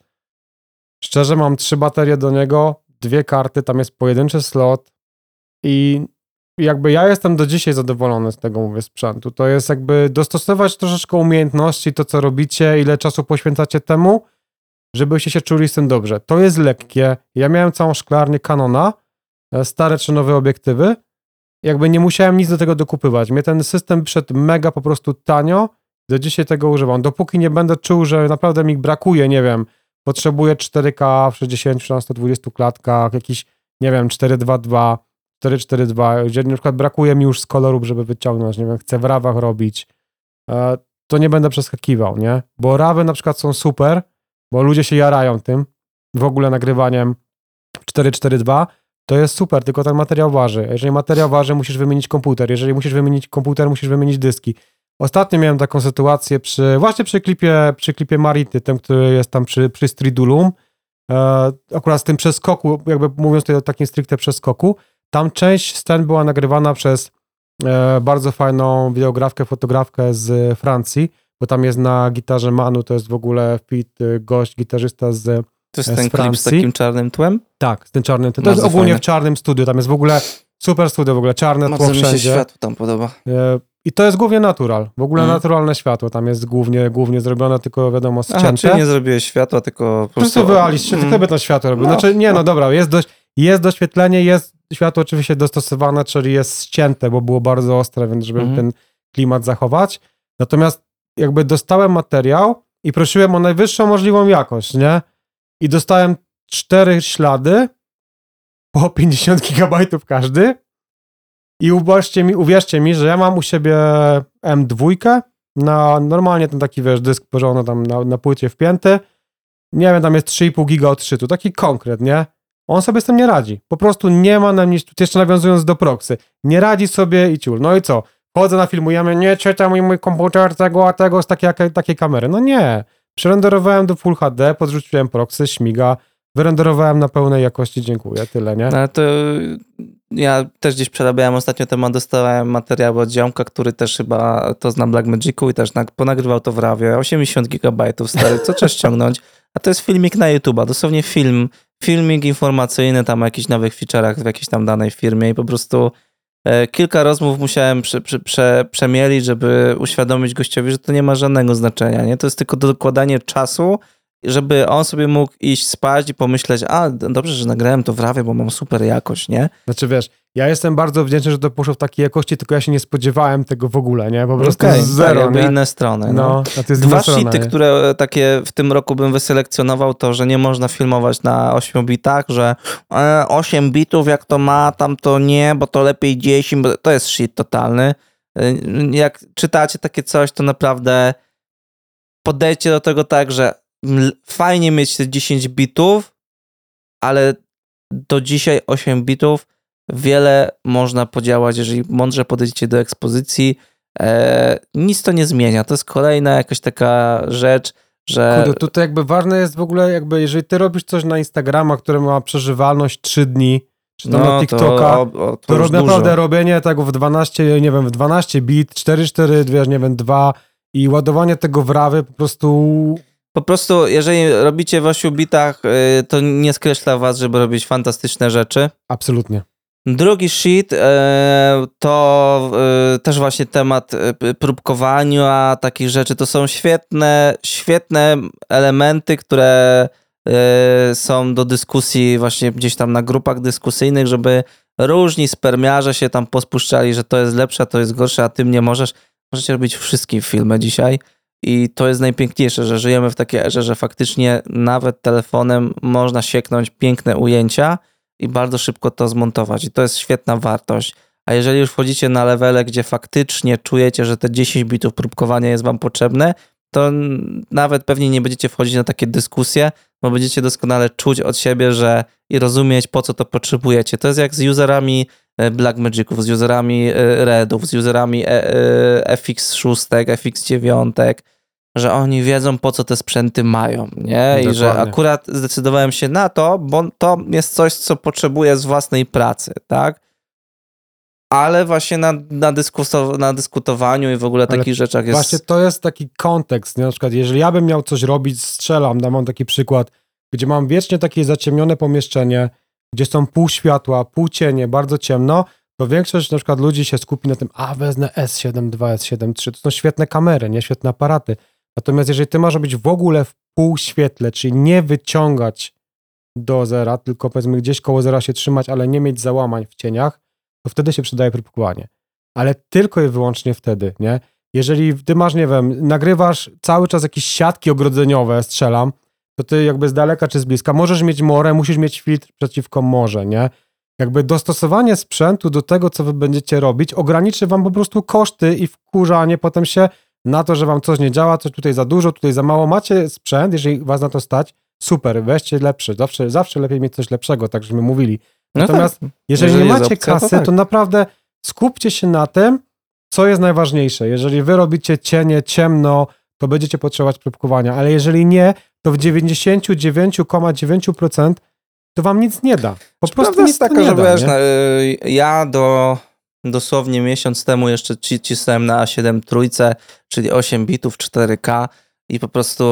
B: Szczerze, mam trzy baterie do niego, dwie karty, tam jest pojedynczy slot i jakby ja jestem do dzisiaj zadowolony z tego, mówię, sprzętu. To jest jakby dostosować troszeczkę umiejętności, to co robicie, ile czasu poświęcacie temu, żebyście się czuli z tym dobrze. To jest lekkie. Ja miałem całą szklarnię Canona, e, stare czy nowe obiektywy. Jakby nie musiałem nic do tego dokupywać. Mnie ten system przyszedł mega po prostu tanio. Do dzisiaj tego używam. Dopóki nie będę czuł, że naprawdę mi brakuje, nie wiem, potrzebuję 4K w 60 czy na 120 klatkach, jakiś, nie wiem, 422, 442, gdzie na przykład brakuje mi już z kolorów, żeby wyciągnąć, nie wiem, chcę w rawach robić, e, to nie będę przeskakiwał, nie? Bo rawy na przykład są super, bo ludzie się jarają tym, w ogóle nagrywaniem 442, to jest super, tylko ten materiał waży. Jeżeli materiał waży, musisz wymienić komputer. Jeżeli musisz wymienić komputer, musisz wymienić dyski. Ostatnio miałem taką sytuację przy, właśnie przy klipie, przy klipie Marity, tym, który jest tam przy, przy Stridulum, e, akurat z tym przeskoku, jakby mówiąc tutaj o takim stricte przeskoku, tam część scen była nagrywana przez e, bardzo fajną wideografkę, fotografkę z Francji, bo tam jest na gitarze Manu, to jest w ogóle fit y, gość, gitarzysta z
A: To jest
B: z
A: ten klip z
B: Francji.
A: takim czarnym tłem?
B: tak, z tym czarnym. To, to
A: Bardzo
B: jest ogólnie
A: fajne.
B: w czarnym studiu. Tam jest w ogóle super studio, w ogóle czarne
A: Bardzo
B: tło
A: mi się
B: wszędzie.
A: światło tam podoba.
B: E, I to jest głównie natural. W ogóle
A: Mhm.
B: naturalne światło. Tam jest głównie, głównie zrobione, tylko wiadomo,
A: Aha,
B: ścięte.
A: czyli nie zrobiłeś światła, tylko po
B: prostu wyaliście,
A: Mm.
B: kto by to światło robił?
A: No.
B: Znaczy, nie, no dobra, jest, dość, jest doświetlenie, jest światło oczywiście dostosowane, czyli jest ścięte, bo było bardzo ostre, więc żeby
A: Mhm.
B: ten klimat zachować. Natomiast jakby dostałem materiał i prosiłem o najwyższą możliwą jakość, nie? I dostałem cztery ślady po 50 gigabajtów każdy i uwierzcie mi, uwierzcie mi, że ja mam u siebie M2 na normalnie ten taki, wiesz, dysk porządny tam na, na płycie wpięty. Nie wiem, tam jest 3,5 giga odczytu, taki konkret, nie? On sobie z tym nie radzi. Po prostu nie ma nam nic, jeszcze nawiązując do proxy, nie radzi sobie i ciul. No i co? Chodzę na filmujemy, nie czyta mój, mój komputer tego, a tego z takiej, takiej kamery. No nie. Przerenderowałem do Full HD, podrzuciłem proxy, śmiga, wyrenderowałem na pełnej jakości, dziękuję, tyle, nie?
A: No, to ja też gdzieś przerabiałem ostatnio temat, dostałem materiały od ziomka, który też chyba to zna Blackmagicu i też nag- ponagrywał to w Rawie. 80 gigabajtów stary, co trzeba ściągnąć? A to jest filmik na YouTube'a, dosłownie film, filmik informacyjny tam o jakichś nowych feature'ach w jakiejś tam danej firmie i po prostu e, kilka rozmów musiałem prze, prze, prze, przemielić, żeby uświadomić gościowi, że to nie ma żadnego znaczenia, nie? To jest tylko dokładanie czasu, żeby on sobie mógł iść spać i pomyśleć, a dobrze, że nagrałem to w Rawie, bo mam super jakość, nie?
B: Znaczy wiesz, ja jestem bardzo wdzięczny, że to poszło w takiej jakości, tylko ja się nie spodziewałem tego w ogóle, nie? Po prostu zero,
A: tak, jakby
B: nie?
A: inne strony. No.
B: No, to jest
A: Dwa shity, które e, takie w tym roku bym wyselekcjonował, to, że nie można filmować na 8 bitach, że e, 8 bitów jak to ma, tam to nie, bo to lepiej 10, bo to jest shit totalny. E, Jak czytacie takie coś, to naprawdę podejdźcie do tego tak, że fajnie mieć te 10 bitów, ale do dzisiaj 8 bitów wiele można podziałać, jeżeli mądrze podejdziecie do ekspozycji. E, nic to nie zmienia. To jest kolejna jakaś taka rzecz, że.
B: Kurde, tutaj jakby ważne jest w ogóle, jakby jeżeli ty robisz coś na Instagrama, które ma przeżywalność 3 dni, czy tam na TikToka,
A: No, to, o, o, to
B: to naprawdę
A: dużo.
B: robienie tego w 12, nie wiem, w 12 bit, 4-4, wiesz, nie wiem, 2 i ładowanie tego w rawy po prostu
A: Po prostu, jeżeli robicie w 8 bitach, y, to nie skreśla was, żeby robić fantastyczne rzeczy.
B: absolutnie.
A: Drugi sheet e, to e, też właśnie temat próbkowania takich rzeczy. To są świetne, świetne elementy, które są do dyskusji właśnie gdzieś tam na grupach dyskusyjnych, żeby różni spermiarze się tam pospuszczali, że to jest lepsze, to jest gorsze, a tym nie możesz. Możecie robić wszystkie filmy dzisiaj. I to jest najpiękniejsze, że żyjemy w takiej erze, że faktycznie nawet telefonem można sieknąć piękne ujęcia, i bardzo szybko to zmontować. I to jest świetna wartość. A jeżeli już wchodzicie na levele, gdzie faktycznie czujecie, że te 10 bitów próbkowania jest wam potrzebne, to nawet pewnie nie będziecie wchodzić na takie dyskusje, bo będziecie doskonale czuć od siebie, że i rozumieć, po co to potrzebujecie. To jest jak z userami Blackmagiców, z userami e, Redów, z userami e, e, FX6, FX9, że oni wiedzą, po co te sprzęty mają, nie? I że
B: Dokładnie.
A: akurat zdecydowałem się na to, bo to jest coś, co potrzebuję z własnej pracy, tak? Ale właśnie na, na, dyskuso- na dyskutowaniu i w ogóle
B: Ale
A: takich rzeczach jest...
B: Właśnie to jest taki kontekst, nie? na przykład jeżeli ja bym miał coś robić, strzelam, wam taki przykład, gdzie mam wiecznie takie zaciemnione pomieszczenie, gdzie są pół światła, pół cienie, bardzo ciemno, to większość na przykład ludzi się skupi na tym, a wezmę S7 II, S7 III, to są świetne kamery, nie świetne aparaty. Natomiast jeżeli ty masz robić w ogóle w pół świetle, czyli nie wyciągać do zera, tylko powiedzmy gdzieś koło zera się trzymać, ale nie mieć załamań w cieniach, to wtedy się przydaje próbkowanie. Ale tylko i wyłącznie wtedy, nie? Jeżeli ty masz, nie wiem, nagrywasz cały czas jakieś siatki ogrodzeniowe, strzelam, to ty jakby z daleka czy z bliska możesz mieć morę, musisz mieć filtr przeciwko morze, nie? Jakby dostosowanie sprzętu do tego, co wy będziecie robić, ograniczy wam po prostu koszty i wkurzanie potem się na to, że wam coś nie działa, coś tutaj za dużo, tutaj za mało. Macie sprzęt, jeżeli was na to stać, super, weźcie lepszy. Zawsze, zawsze lepiej mieć coś lepszego, tak żeśmy mówili.
A: No
B: Natomiast
A: tak.
B: jeżeli,
A: Jeżeli
B: nie macie
A: opcja, to
B: kasy, to,
A: tak.
B: naprawdę skupcie się na tym, co jest najważniejsze. Jeżeli wy robicie cienie, ciemno, to będziecie potrzebować próbkowania, ale jeżeli nie, to w 99,9% to wam nic nie da. Po prostu nic
A: jest taka,
B: nie
A: że
B: da,
A: wiesz,
B: nie?
A: y, ja do dosłownie miesiąc temu jeszcze ci- cisnąłem na A7 trójce, czyli 8 bitów 4K i po prostu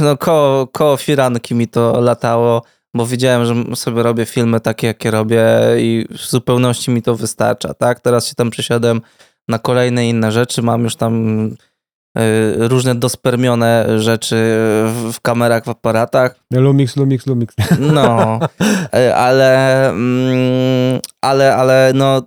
A: no, koło, koło firanki mi to latało, bo wiedziałem, że sobie robię filmy takie, jakie robię i w zupełności mi to wystarcza, tak? Teraz się tam przesiadłem na kolejne inne rzeczy, mam już tam różne dospermione rzeczy w, kamerach, w aparatach,
B: Lumix, Lumix, Lumix.
A: no, e, ale, mm, ale, ale no,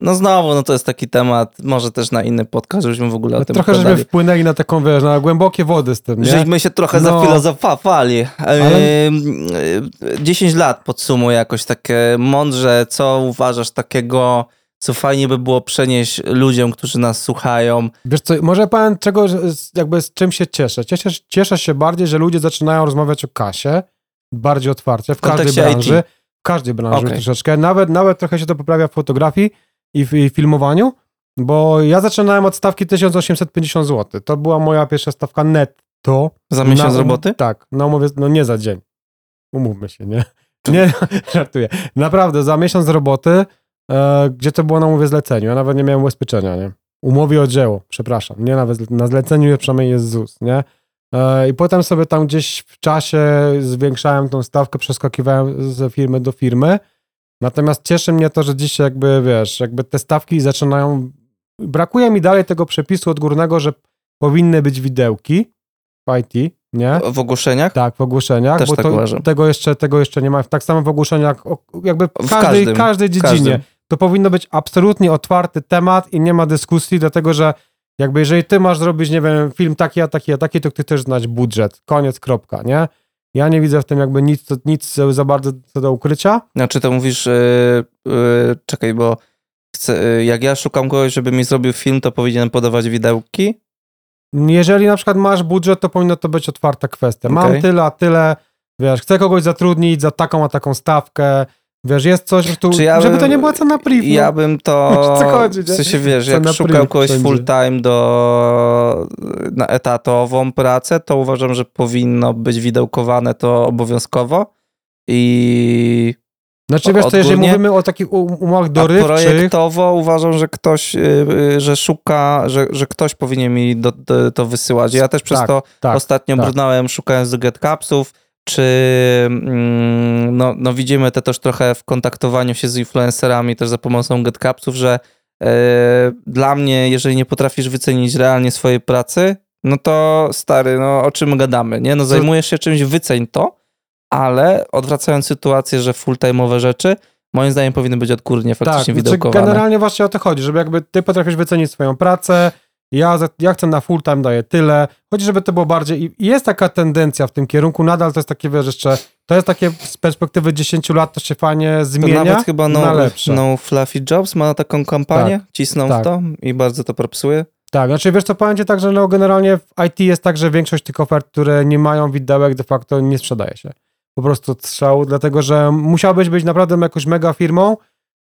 A: no znowu, no to jest taki temat, może też na inny podcast, żebyśmy w ogóle o tym
B: Trochę żeśmy
A: pogadali.
B: wpłynęli na taką, wiesz, na głębokie wody z tym, nie?
A: Żeśmy się trochę
B: No.
A: zafilozofowali.
B: Ale-
A: Ym, y, 10 lat podsumuję jakoś takie mądrze, co uważasz takiego, co fajnie by było przenieść ludziom, którzy nas słuchają.
B: Wiesz co, może powiem czego, jakby z czym się cieszę. Cieszę, cieszę się bardziej, że ludzie zaczynają rozmawiać o kasie, bardziej otwarcie w każdej
A: IT.
B: branży. W każdej branży
A: Okej.
B: troszeczkę. Nawet, nawet trochę się to poprawia w fotografii i w i filmowaniu, bo ja zaczynałem od stawki 1850 zł. To była moja pierwsza stawka netto.
A: Za miesiąc
B: Na-
A: roboty?
B: Tak, no mówię, no nie za dzień. Umówmy się, nie? Nie, żartuję. Naprawdę, za miesiąc roboty, e, gdzie to było na umowie zleceniu, ja nawet nie miałem ubezpieczenia, nie? Umowie o dzieło, przepraszam, nie nawet na zleceniu przynajmniej jest ZUS, nie? E, I potem sobie tam gdzieś w czasie zwiększałem tą stawkę, przeskakiwałem z firmy do firmy. Natomiast cieszy mnie to, że dzisiaj jakby, wiesz, jakby te stawki zaczynają... Brakuje mi dalej tego przepisu odgórnego, że powinny być widełki w IT, nie?
A: W ogłoszeniach?
B: Tak, w ogłoszeniach,
A: Też
B: bo
A: tak
B: to, tego, jeszcze, tego jeszcze nie ma. Tak samo w ogłoszeniach, jakby w każdej,
A: każdym,
B: każdej dziedzinie.
A: każdym.
B: To powinno być absolutnie otwarty temat i nie ma dyskusji, dlatego że jakby jeżeli ty masz zrobić, nie wiem, film taki, a taki, a taki, to ty też znać budżet. Koniec, kropka, nie? Ja nie widzę w tym jakby nic, nic za bardzo do ukrycia.
A: Znaczy to mówisz, yy, yy, czekaj, bo chcę, yy, jak ja szukam kogoś, żeby mi zrobił film, to powinienem podawać widełki?
B: Jeżeli na przykład masz budżet, to powinno to być otwarta kwestia. Mam
A: Okej.
B: tyle, a tyle, wiesz, chcę kogoś zatrudnić za taką, a taką stawkę, wiesz, jest coś, że tu,
A: ja
B: żeby
A: bym-
B: to nie była cena priv. no.
A: Ja bym to.
B: Co chodzi,
A: w sensie wiesz,
B: Cena
A: jak szukam kogoś full time do na etatową pracę, to uważam, że powinno być widełkowane to obowiązkowo. I
B: Znaczy wiesz, to jeżeli mówimy o takich um- umowach
A: a
B: dorywczych,
A: projektowo uważam, że ktoś, yy, yy, że szuka, że, że ktoś powinien mi do, do, to wysyłać. Ja też przez
B: Tak,
A: to
B: tak,
A: ostatnio
B: tak.
A: brnąłem szukając do GetCapsów, czy mm, no, no widzimy to też trochę w kontaktowaniu się z influencerami też za pomocą GetCapsów, że e, dla mnie, jeżeli nie potrafisz wycenić realnie swojej pracy, no to stary, no o czym gadamy, nie? No zajmujesz się czymś, wyceń to, ale odwracając sytuację, że full-time'owe rzeczy, moim zdaniem powinny być odgórnie faktycznie
B: tak, znaczy
A: widełkowane.
B: generalnie właśnie o to chodzi, żeby jakby ty potrafisz wycenić swoją pracę, ja, ja chcę na full time, daję tyle, chodzi, żeby to było bardziej, i jest taka tendencja w tym kierunku, nadal to jest takie, wiesz, jeszcze, to jest takie z perspektywy 10 lat, to się fajnie
A: To
B: zmienia
A: nawet chyba
B: na
A: no,
B: lepsze.
A: no Fluffy Jobs ma taką kampanię, cisną
B: tak.
A: w to i bardzo to propsuje.
B: Tak, znaczy wiesz co, powiem ci tak, że no generalnie w IT jest tak, że większość tych ofert, które nie mają widełek, de facto nie sprzedaje się. Po prostu strzał, dlatego że musiałbyś być naprawdę jakąś mega firmą,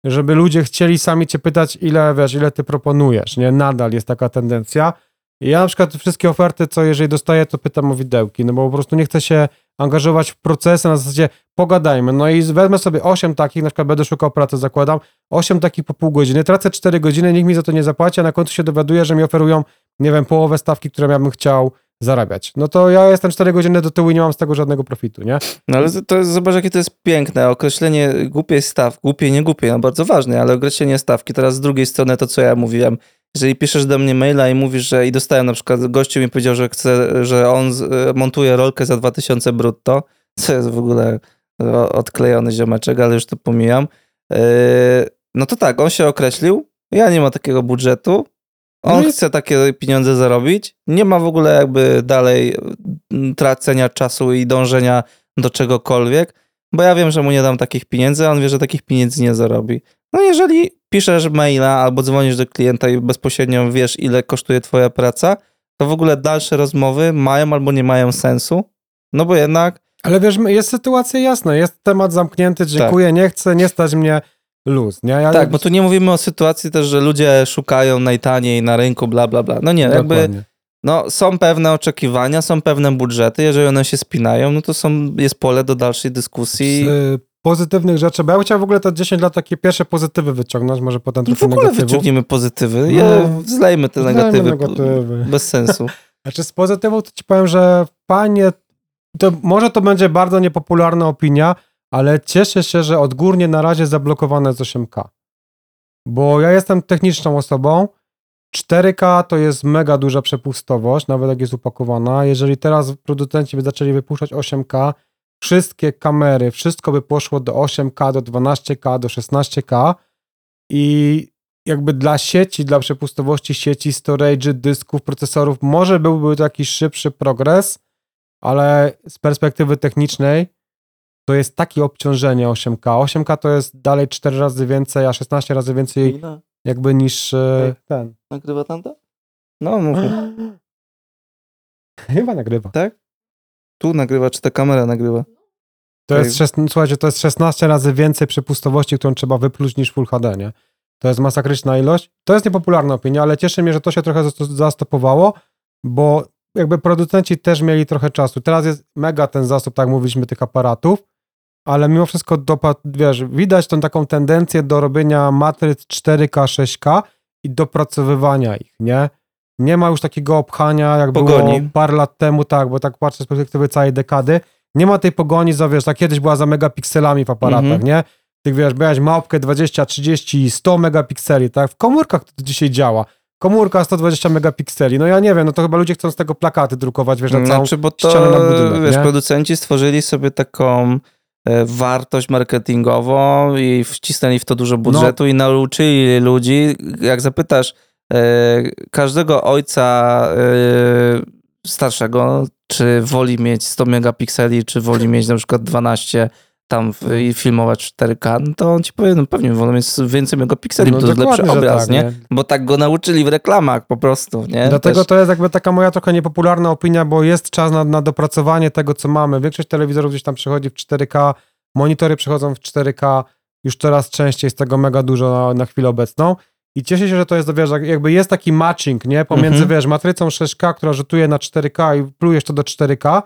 B: żeby ludzie chcieli sami cię pytać, ile wiesz, ile ty proponujesz, nie? Nadal jest taka tendencja. Ja na przykład wszystkie oferty, co jeżeli dostaję, to pytam o widełki, no bo po prostu nie chcę się angażować w procesy na zasadzie pogadajmy. No i wezmę sobie 8 takich, na przykład będę szukał pracy, zakładam, 8 takich po pół godziny, tracę 4 godziny, nikt mi za to nie zapłaci, a na końcu się dowiaduję, że mi oferują, nie wiem, połowę stawki, którą ja bym chciał zarabiać. No to ja jestem 4 godziny do tyłu i nie mam z tego żadnego profitu, nie?
A: No ale to zobacz, jakie to jest piękne. Określenie głupiej stawki, głupie, nie głupie, no bardzo ważne, ale określenie stawki. Teraz z drugiej strony to, co ja mówiłem. Jeżeli piszesz do mnie maila i mówisz, że i dostałem na przykład, gościu mi powiedział, że chce, że on e, montuje rolkę za 2000 brutto, co jest w ogóle odklejony ziomeczek, ale już to pomijam. Yy, no to tak, on się określił, ja nie ma takiego budżetu, on
B: No
A: chce takie pieniądze zarobić, nie ma w ogóle jakby dalej mm, tracenia czasu i dążenia do czegokolwiek, bo ja wiem, że mu nie dam takich pieniędzy, a on wie, że takich pieniędzy nie zarobi. No jeżeli piszesz maila albo dzwonisz do klienta i bezpośrednio wiesz, ile kosztuje twoja praca, to w ogóle dalsze rozmowy mają albo nie mają sensu, no bo jednak
B: Ale wiesz, jest sytuacja jasna, jest temat zamknięty, dziękuję, nie chcę, nie stać mnie luz, nie? Ja
A: tak, bo tu nie mówimy o sytuacji też, że ludzie szukają najtaniej na rynku, bla, bla, bla. No nie, jakby
B: Dokładnie.
A: no, są pewne oczekiwania, są pewne budżety, jeżeli one się spinają, no to są, jest pole do dalszej dyskusji.
B: Z y, pozytywnych rzeczy, bo ja bym chciał w ogóle te 10 lat takie pierwsze pozytywy wyciągnąć, może potem
A: No w
B: trochę
A: ogóle
B: negatywów.
A: wyciągniemy pozytywy,
B: No.
A: zlejmy te
B: Zlejmy
A: negatywy,
B: negatywy.
A: bez sensu.
B: Znaczy z pozytywów to ci powiem, że fajnie, to może to będzie bardzo niepopularna opinia, ale cieszę się, że odgórnie na razie zablokowane jest 8K. Bo ja jestem techniczną osobą, 4K to jest mega duża przepustowość, nawet jak jest upakowana. Jeżeli teraz producenci by zaczęli wypuszczać 8K, wszystkie kamery, wszystko by poszło do 8K, do 12K, do 16K i jakby dla sieci, dla przepustowości sieci, storage, dysków, procesorów, może byłby to jakiś szybszy progres, ale z perspektywy technicznej to jest takie obciążenie 8K. 8K to jest dalej 4 razy więcej, a 16 razy więcej jakby niż e, ten.
A: Nagrywa tam to? No, mówię.
B: Chyba nagrywa.
A: Tak? Tu nagrywa, czy ta kamera nagrywa?
B: To jest, szes- słuchajcie, to jest 16 razy więcej przepustowości, którą trzeba wypluć niż Full HD, nie? To jest masakryczna ilość. To jest niepopularna opinia, ale cieszy mnie, że to się trochę zas- zastopowało, bo jakby producenci też mieli trochę czasu. Teraz jest mega ten zasób, tak jak mówiliśmy, tych aparatów, ale mimo wszystko, wiesz, widać tą taką tendencję do robienia matryc 4K, 6K i dopracowywania ich, nie? Nie ma już takiego obchania, jak
A: Pogoni.
B: było parę lat temu, tak, bo tak patrzę z perspektywy całej dekady. Nie ma tej pogoni za, wiesz, tak kiedyś była za megapikselami w aparatach,
A: Mhm.
B: nie? Ty wiesz, miałeś małpkę 20, 30, 100 megapikseli, tak? W komórkach to dzisiaj działa. Komórka 120 megapikseli. No ja nie wiem, no to chyba ludzie chcą z tego plakaty drukować, wiesz, na całą...
A: Znaczy, bo to,
B: ścianę na budynek,
A: wiesz,
B: nie?
A: producenci stworzyli sobie taką wartość marketingową i wcisnęli w to dużo
B: No.
A: budżetu i nauczyli ludzi, jak zapytasz e, każdego ojca e, starszego, czy woli mieć 100 megapikseli, czy woli mieć na przykład 12 tam w, i filmować w 4K, no to on ci powie, no pewnie wolę mieć więcej megapikseli, bo to jest lepszy obraz,
B: tak,
A: nie? Bo tak go nauczyli w reklamach po prostu, nie?
B: Dlatego
A: Też-
B: to jest jakby taka moja trochę niepopularna opinia, bo jest czas na, na dopracowanie tego, co mamy. Większość telewizorów gdzieś tam przechodzi w 4K, monitory przechodzą w 4K, już coraz częściej jest tego mega dużo na, na chwilę obecną. I cieszę się, że to jest, wiesz, jak- jakby jest taki matching, nie? Pomiędzy,
A: Mhm.
B: wiesz, matrycą 6K, która rzutuje na 4K i plujesz to do 4K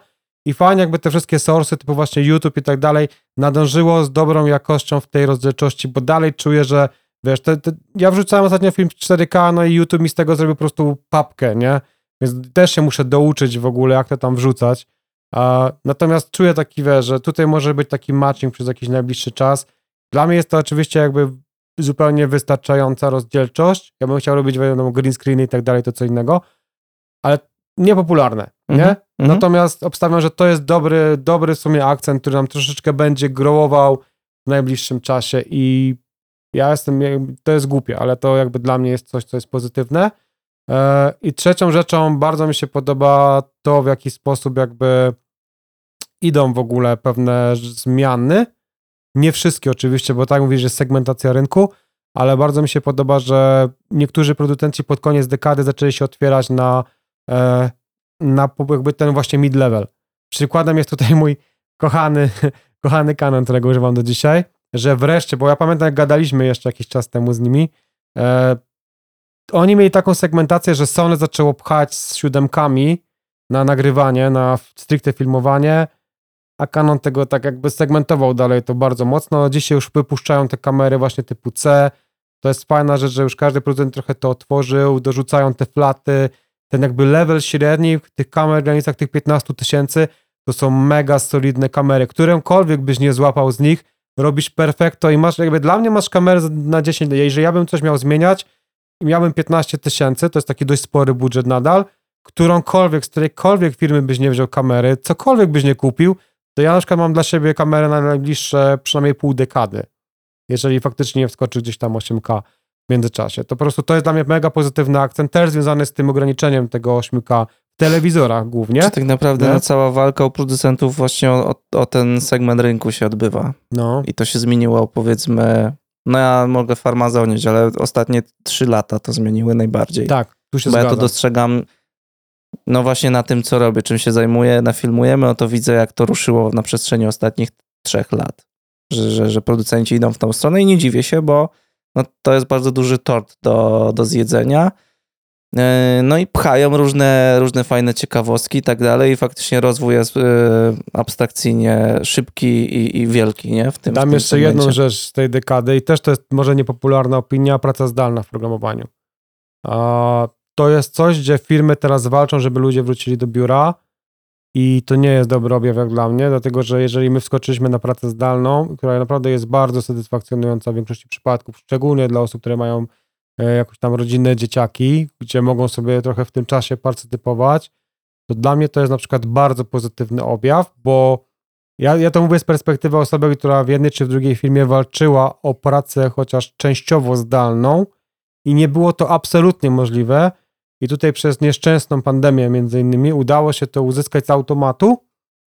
B: i fajnie jakby te wszystkie source, typu właśnie YouTube i tak dalej, nadążyło z dobrą jakością w tej rozdzielczości, bo dalej czuję, że wiesz, te, te, ja wrzucałem ostatnio film w 4K, no i YouTube mi z tego zrobił po prostu papkę, nie? Więc też się muszę douczyć w ogóle, jak to tam wrzucać. A, natomiast czuję taki, wiesz, że tutaj może być taki matching przez jakiś najbliższy czas. Dla mnie jest to oczywiście jakby zupełnie wystarczająca rozdzielczość. Ja bym chciał robić, wiadomo, green screeny i tak dalej, to co innego, ale niepopularne, nie?
A: Mhm, mhm.
B: Natomiast obstawiam, że to jest dobry, dobry w sumie akcent, który nam troszeczkę będzie growował w najbliższym czasie i ja jestem, to jest głupie, ale to jakby dla mnie jest coś, co jest pozytywne. E, I trzecią rzeczą bardzo mi się podoba to, w jaki sposób jakby idą w ogóle pewne zmiany. Nie wszystkie oczywiście, bo tak mówisz, że jest segmentacja rynku, ale bardzo mi się podoba, że niektórzy producenci pod koniec dekady zaczęli się otwierać na, na po- jakby ten właśnie mid-level. Przykładem jest tutaj mój kochany, kochany Canon, którego używam do dzisiaj, że wreszcie, bo ja pamiętam jak gadaliśmy jeszcze jakiś czas temu z nimi, e, oni mieli taką segmentację, że Sony zaczęło pchać z siódemkami na nagrywanie, na stricte filmowanie, a Canon tego tak jakby segmentował dalej to bardzo mocno. Dzisiaj już wypuszczają te kamery właśnie typu C. To jest fajna rzecz, że już każdy producent trochę to otworzył, dorzucają te flaty, ten jakby level średni tych kamer w granicach tych 15 tysięcy, to są mega solidne kamery. Którękolwiek byś nie złapał z nich, robisz perfekto i masz, jakby dla mnie masz kamerę na 10, jeżeli ja bym coś miał zmieniać i miałbym 15 tysięcy, to jest taki dość spory budżet nadal, którąkolwiek, z którejkolwiek firmy byś nie wziął kamery, cokolwiek byś nie kupił, to ja na przykład mam dla siebie kamerę na najbliższe przynajmniej pół dekady. Jeżeli faktycznie nie wskoczy gdzieś tam 8K w międzyczasie. To po prostu to jest dla mnie mega pozytywny akcent, też związany z tym ograniczeniem tego 8K w telewizorach głównie.
A: Czy tak naprawdę no, cała walka u producentów właśnie o, o, o ten segment rynku się odbywa.
B: No,
A: I to się zmieniło powiedzmy, no ja mogę farmazonić, ale ostatnie trzy lata to zmieniły najbardziej.
B: tak, tu się
A: Bo ja to dostrzegam no właśnie na tym, co robię, czym się zajmuję, nafilmujemy, no to widzę, jak to ruszyło na przestrzeni ostatnich trzech lat. Że, że, że producenci idą w tą stronę i nie dziwię się, bo no, to jest bardzo duży tort do, do zjedzenia. Yy, No i pchają różne, różne fajne ciekawostki i tak dalej i faktycznie rozwój jest yy, abstrakcyjnie szybki i, i wielki, nie? W tym w
B: Dam
A: tym
B: jeszcze jedną
A: segmencie.
B: rzecz z tej dekady i też to jest może niepopularna opinia, praca zdalna w programowaniu. To jest coś, gdzie firmy teraz walczą, żeby ludzie wrócili do biura i to nie jest dobry objaw jak dla mnie, dlatego że jeżeli my wskoczyliśmy na pracę zdalną, która naprawdę jest bardzo satysfakcjonująca w większości przypadków, szczególnie dla osób, które mają e, jakąś tam rodzinne dzieciaki, gdzie mogą sobie trochę w tym czasie partycypować, to dla mnie to jest na przykład bardzo pozytywny objaw, bo ja, ja to mówię z perspektywy osoby, która w jednej czy w drugiej firmie walczyła o pracę chociaż częściowo zdalną i nie było to absolutnie możliwe. I tutaj przez nieszczęsną pandemię między innymi udało się to uzyskać z automatu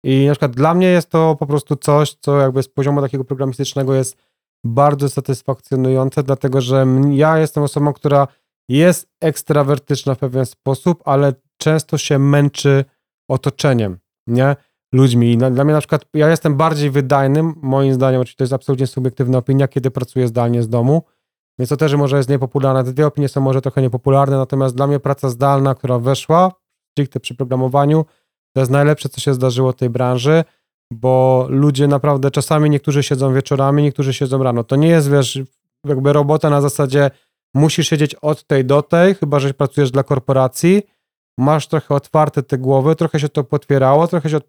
B: i na przykład dla mnie jest to po prostu coś, co jakby z poziomu takiego programistycznego jest bardzo satysfakcjonujące, dlatego że ja jestem osobą, która jest ekstrawertyczna w pewien sposób, ale często się męczy otoczeniem, nie? ludźmi. I dla mnie na przykład, ja jestem bardziej wydajnym, moim zdaniem, oczywiście to jest absolutnie subiektywna opinia, kiedy pracuję zdalnie z domu, więc to też może jest niepopularne. Te dwie opinie są może trochę niepopularne, natomiast dla mnie praca zdalna, która weszła, stricte przy programowaniu, to jest najlepsze, co się zdarzyło w tej branży, bo ludzie naprawdę czasami niektórzy siedzą wieczorami, niektórzy siedzą rano. To nie jest, wiesz, jakby robota na zasadzie musisz siedzieć od tej do tej, chyba że pracujesz dla korporacji, masz trochę otwarte te głowy, trochę się to potwierało, trochę się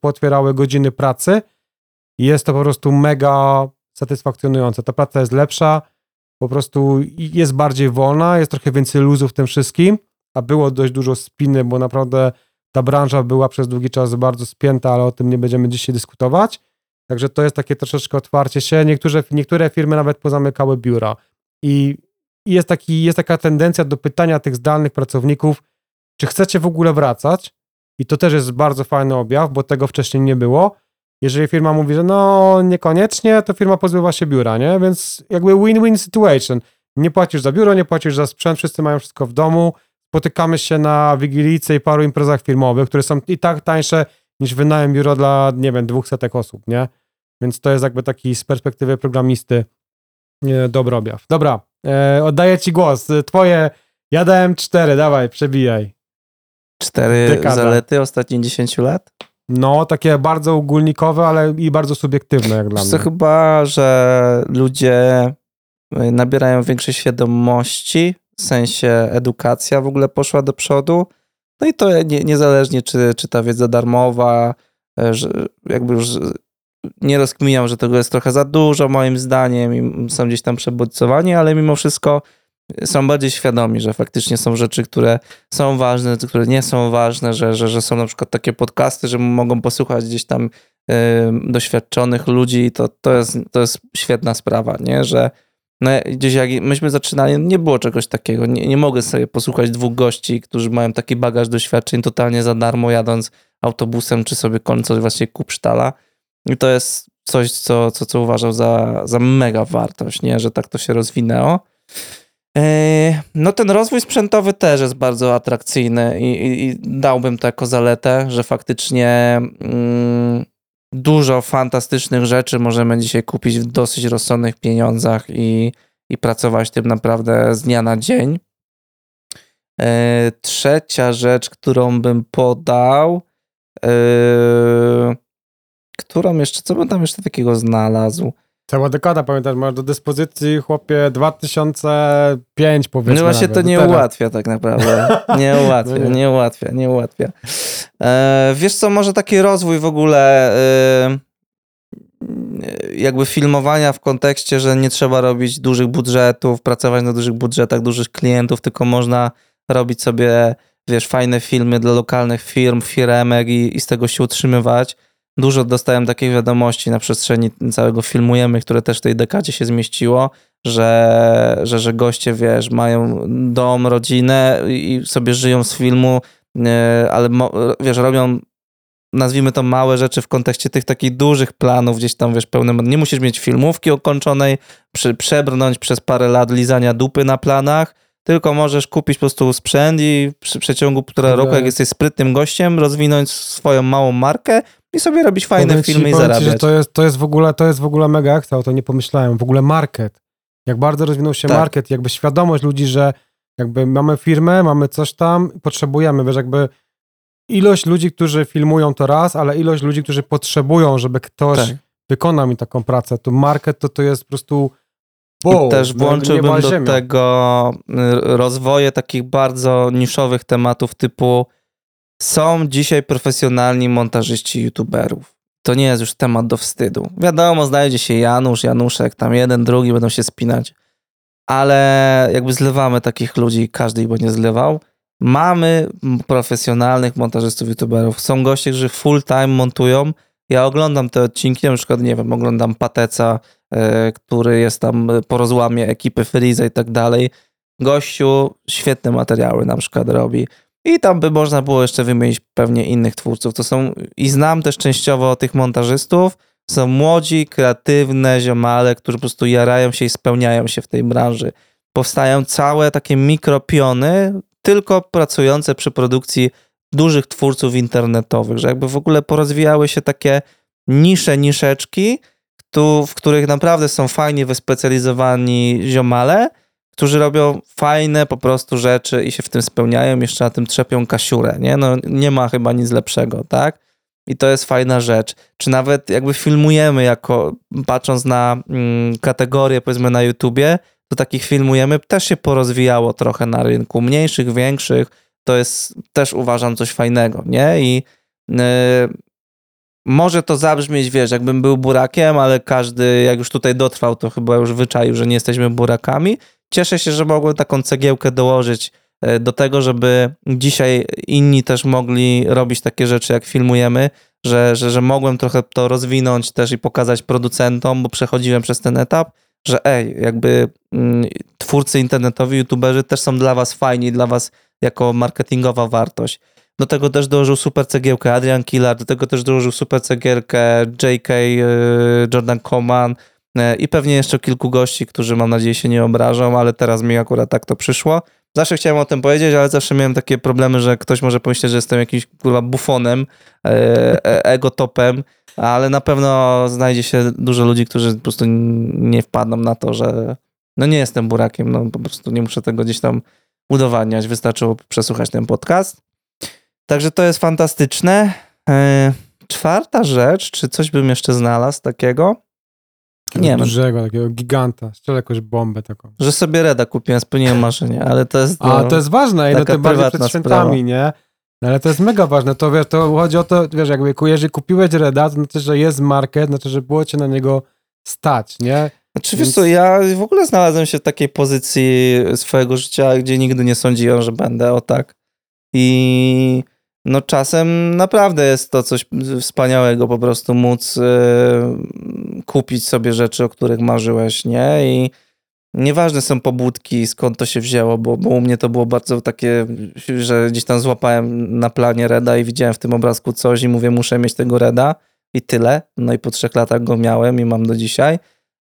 B: potwierały godziny pracy jest to po prostu mega satysfakcjonujące. Ta praca jest lepsza, po prostu jest bardziej wolna, jest trochę więcej luzu w tym wszystkim, a było dość dużo spiny, bo naprawdę ta branża była przez długi czas bardzo spięta, ale o tym nie będziemy dzisiaj dyskutować. Także to jest takie troszeczkę otwarcie się. Niektóre, niektóre firmy nawet pozamykały biura. I jest, taki, jest taka tendencja do pytania tych zdalnych pracowników, czy chcecie w ogóle wracać? I to też jest bardzo fajny objaw, bo tego wcześniej nie było. Jeżeli firma mówi, że no niekoniecznie, to firma pozbywa się biura, nie? Więc jakby win-win situation. Nie płacisz za biuro, nie płacisz za sprzęt, wszyscy mają wszystko w domu. Spotykamy się na Wigilice i paru imprezach firmowych, które są i tak tańsze niż wynajem biuro dla, nie wiem, dwóch setek osób, nie? Więc to jest jakby taki z perspektywy programisty dobry objaw. Dobra, e, oddaję ci głos. Twoje, ja dałem cztery, dawaj, przebijaj.
A: Cztery Dekada. zalety ostatnich 10 lat?
B: No, takie bardzo ogólnikowe, ale i bardzo subiektywne jak dla mnie.
A: To chyba, że ludzie y, nabierają większej świadomości, w sensie edukacja w ogóle poszła do przodu. No i to nie, niezależnie, czy, czy ta wiedza darmowa, e, że jakby już nie rozkminiam, że tego jest trochę za dużo moim zdaniem i są gdzieś tam przebodźcowani, ale mimo wszystko są bardziej świadomi, że faktycznie są rzeczy, które są ważne, które nie są ważne, że, że, że są na przykład takie podcasty, że mogą posłuchać gdzieś tam y, doświadczonych ludzi to, to, jest, to jest świetna sprawa, nie? że no, gdzieś jak myśmy zaczynali, nie było czegoś takiego. Nie, nie mogę sobie posłuchać dwóch gości, którzy mają taki bagaż doświadczeń totalnie za darmo, jadąc autobusem, czy sobie kończąc właśnie kupsztala. I to jest coś, co, co, co uważam za, za mega wartość, nie? że tak to się rozwinęło. E, no ten rozwój sprzętowy też jest bardzo atrakcyjny i, i, i dałbym to jako zaletę, że faktycznie mm, dużo fantastycznych rzeczy możemy dzisiaj kupić w dosyć rozsądnych pieniądzach i, i pracować tym naprawdę z dnia na dzień. E, trzecia rzecz, którą bym podał, e, którą jeszcze, co bym tam jeszcze takiego znalazł?
B: Cała dekada, pamiętasz, masz do dyspozycji, chłopie, 2005 powiedzmy.
A: No właśnie to nie ułatwia tak naprawdę. Nie ułatwia, no nie. nie. ułatwia, nie ułatwia. E, wiesz co, może taki rozwój w ogóle e, jakby filmowania w kontekście, że nie trzeba robić dużych budżetów, pracować na dużych budżetach, dużych klientów, tylko można robić sobie, wiesz, fajne filmy dla lokalnych firm, firemek i, i z tego się utrzymywać dużo dostałem takich wiadomości na przestrzeni całego filmujemy, które też w tej dekadzie się zmieściło, że, że, że goście, wiesz, mają dom, rodzinę i sobie żyją z filmu, e, ale wiesz, robią nazwijmy to małe rzeczy w kontekście tych takich dużych planów, gdzieś tam, wiesz, pełne, nie musisz mieć filmówki okończonej, przy, przebrnąć przez parę lat lizania dupy na planach, tylko możesz kupić po prostu sprzęt i przy przeciągu półtora roku, jak jesteś sprytnym gościem, rozwinąć swoją małą markę i sobie robić fajne powiem filmy ci, i zarabiać. Ci,
B: to, jest, to, jest w ogóle, to jest w ogóle mega akcja, o to nie pomyślałem. W ogóle market. Jak bardzo rozwinął się tak. market, jakby świadomość ludzi, że jakby mamy firmę, mamy coś tam, potrzebujemy, wiesz, jakby ilość ludzi, którzy filmują to raz, ale ilość ludzi, którzy potrzebują, żeby ktoś tak. wykonał mi taką pracę, to market to, to jest po prostu
A: Wow, też włączyłbym do ziemia. tego y, rozwoje takich bardzo niszowych tematów typu są dzisiaj profesjonalni montażyści youtuberów. To nie jest już temat do wstydu. Wiadomo, znajdzie się Janusz, Januszek, tam jeden, drugi będą się spinać. Ale jakby zlewamy takich ludzi, każdy ich nie zlewał. Mamy profesjonalnych montażystów, youtuberów. Są goście, którzy full time montują. Ja oglądam te odcinki, na przykład, nie wiem, oglądam Pateca, yy, który jest tam po rozłamie ekipy Freeza i tak dalej. Gościu świetne materiały na przykład robi. I tam by można było jeszcze wymienić pewnie innych twórców. To są, i znam też częściowo tych montażystów, są młodzi, kreatywne ziomale, którzy po prostu jarają się i spełniają się w tej branży. Powstają całe takie mikropiony, tylko pracujące przy produkcji dużych twórców internetowych, że jakby w ogóle porozwijały się takie nisze, niszeczki, tu, w których naprawdę są fajnie wyspecjalizowani ziomale, którzy robią fajne po prostu rzeczy i się w tym spełniają, jeszcze na tym trzepią kasiurę, nie? No nie ma chyba nic lepszego, tak? I to jest fajna rzecz. Czy nawet jakby filmujemy jako, patrząc na mm, kategorie powiedzmy na YouTubie, to takich filmujemy też się porozwijało trochę na rynku, mniejszych, większych, to jest też uważam coś fajnego, nie? I yy, może to zabrzmieć, wiesz, jakbym był burakiem, ale każdy, jak już tutaj dotrwał, to chyba już wyczaił, że nie jesteśmy burakami. Cieszę się, że mogłem taką cegiełkę dołożyć e, do tego, żeby dzisiaj inni też mogli robić takie rzeczy, jak filmujemy, że, że, że mogłem trochę to rozwinąć też i pokazać producentom, bo przechodziłem przez ten etap, że ej, jakby mm, twórcy internetowi, youtuberzy też są dla was fajni, dla was jako marketingowa wartość. Do tego też dołożył super cegiełkę Adrian Killar, do tego też dołożył super cegiełkę JK, e, Jordan Coman i pewnie jeszcze kilku gości, którzy mam nadzieję się nie obrażą, ale teraz mi akurat tak to przyszło. Zawsze chciałem o tym powiedzieć, ale zawsze miałem takie problemy, że ktoś może pomyśleć, że jestem jakimś kurwa bufonem, e, egotopem, ale na pewno znajdzie się dużo ludzi, którzy po prostu nie wpadną na to, że no nie jestem burakiem, no po prostu nie muszę tego gdzieś tam udowadniać, wystarczyło przesłuchać ten podcast. Także to jest fantastyczne. E, czwarta rzecz, czy coś bym jeszcze znalazł takiego?
B: Nie wiem. Dużego, takiego giganta. Strzelę jakąś bombę taką.
A: Że sobie Reda kupiłem, spełniłem marzenie, ale to jest...
B: A, to jest ważne, i no tym bardziej przed świętami, sprawa. nie? No, ale to jest mega ważne, to wiesz, to chodzi o to, wiesz, jakby jeżeli kupiłeś Reda, to znaczy, że jest market, znaczy, że było cię na niego stać, nie?
A: Znaczy, Więc... wiesz co, ja w ogóle znalazłem się w takiej pozycji swojego życia, gdzie nigdy nie sądziłem, że będę o tak. I no czasem naprawdę jest to coś wspaniałego po prostu móc y, kupić sobie rzeczy, o których marzyłeś, nie? I nieważne są pobudki, skąd to się wzięło, bo, bo u mnie to było bardzo takie, że gdzieś tam złapałem na planie Reda i widziałem w tym obrazku coś i mówię, muszę mieć tego Reda i tyle. No i po trzech latach go miałem i mam do dzisiaj.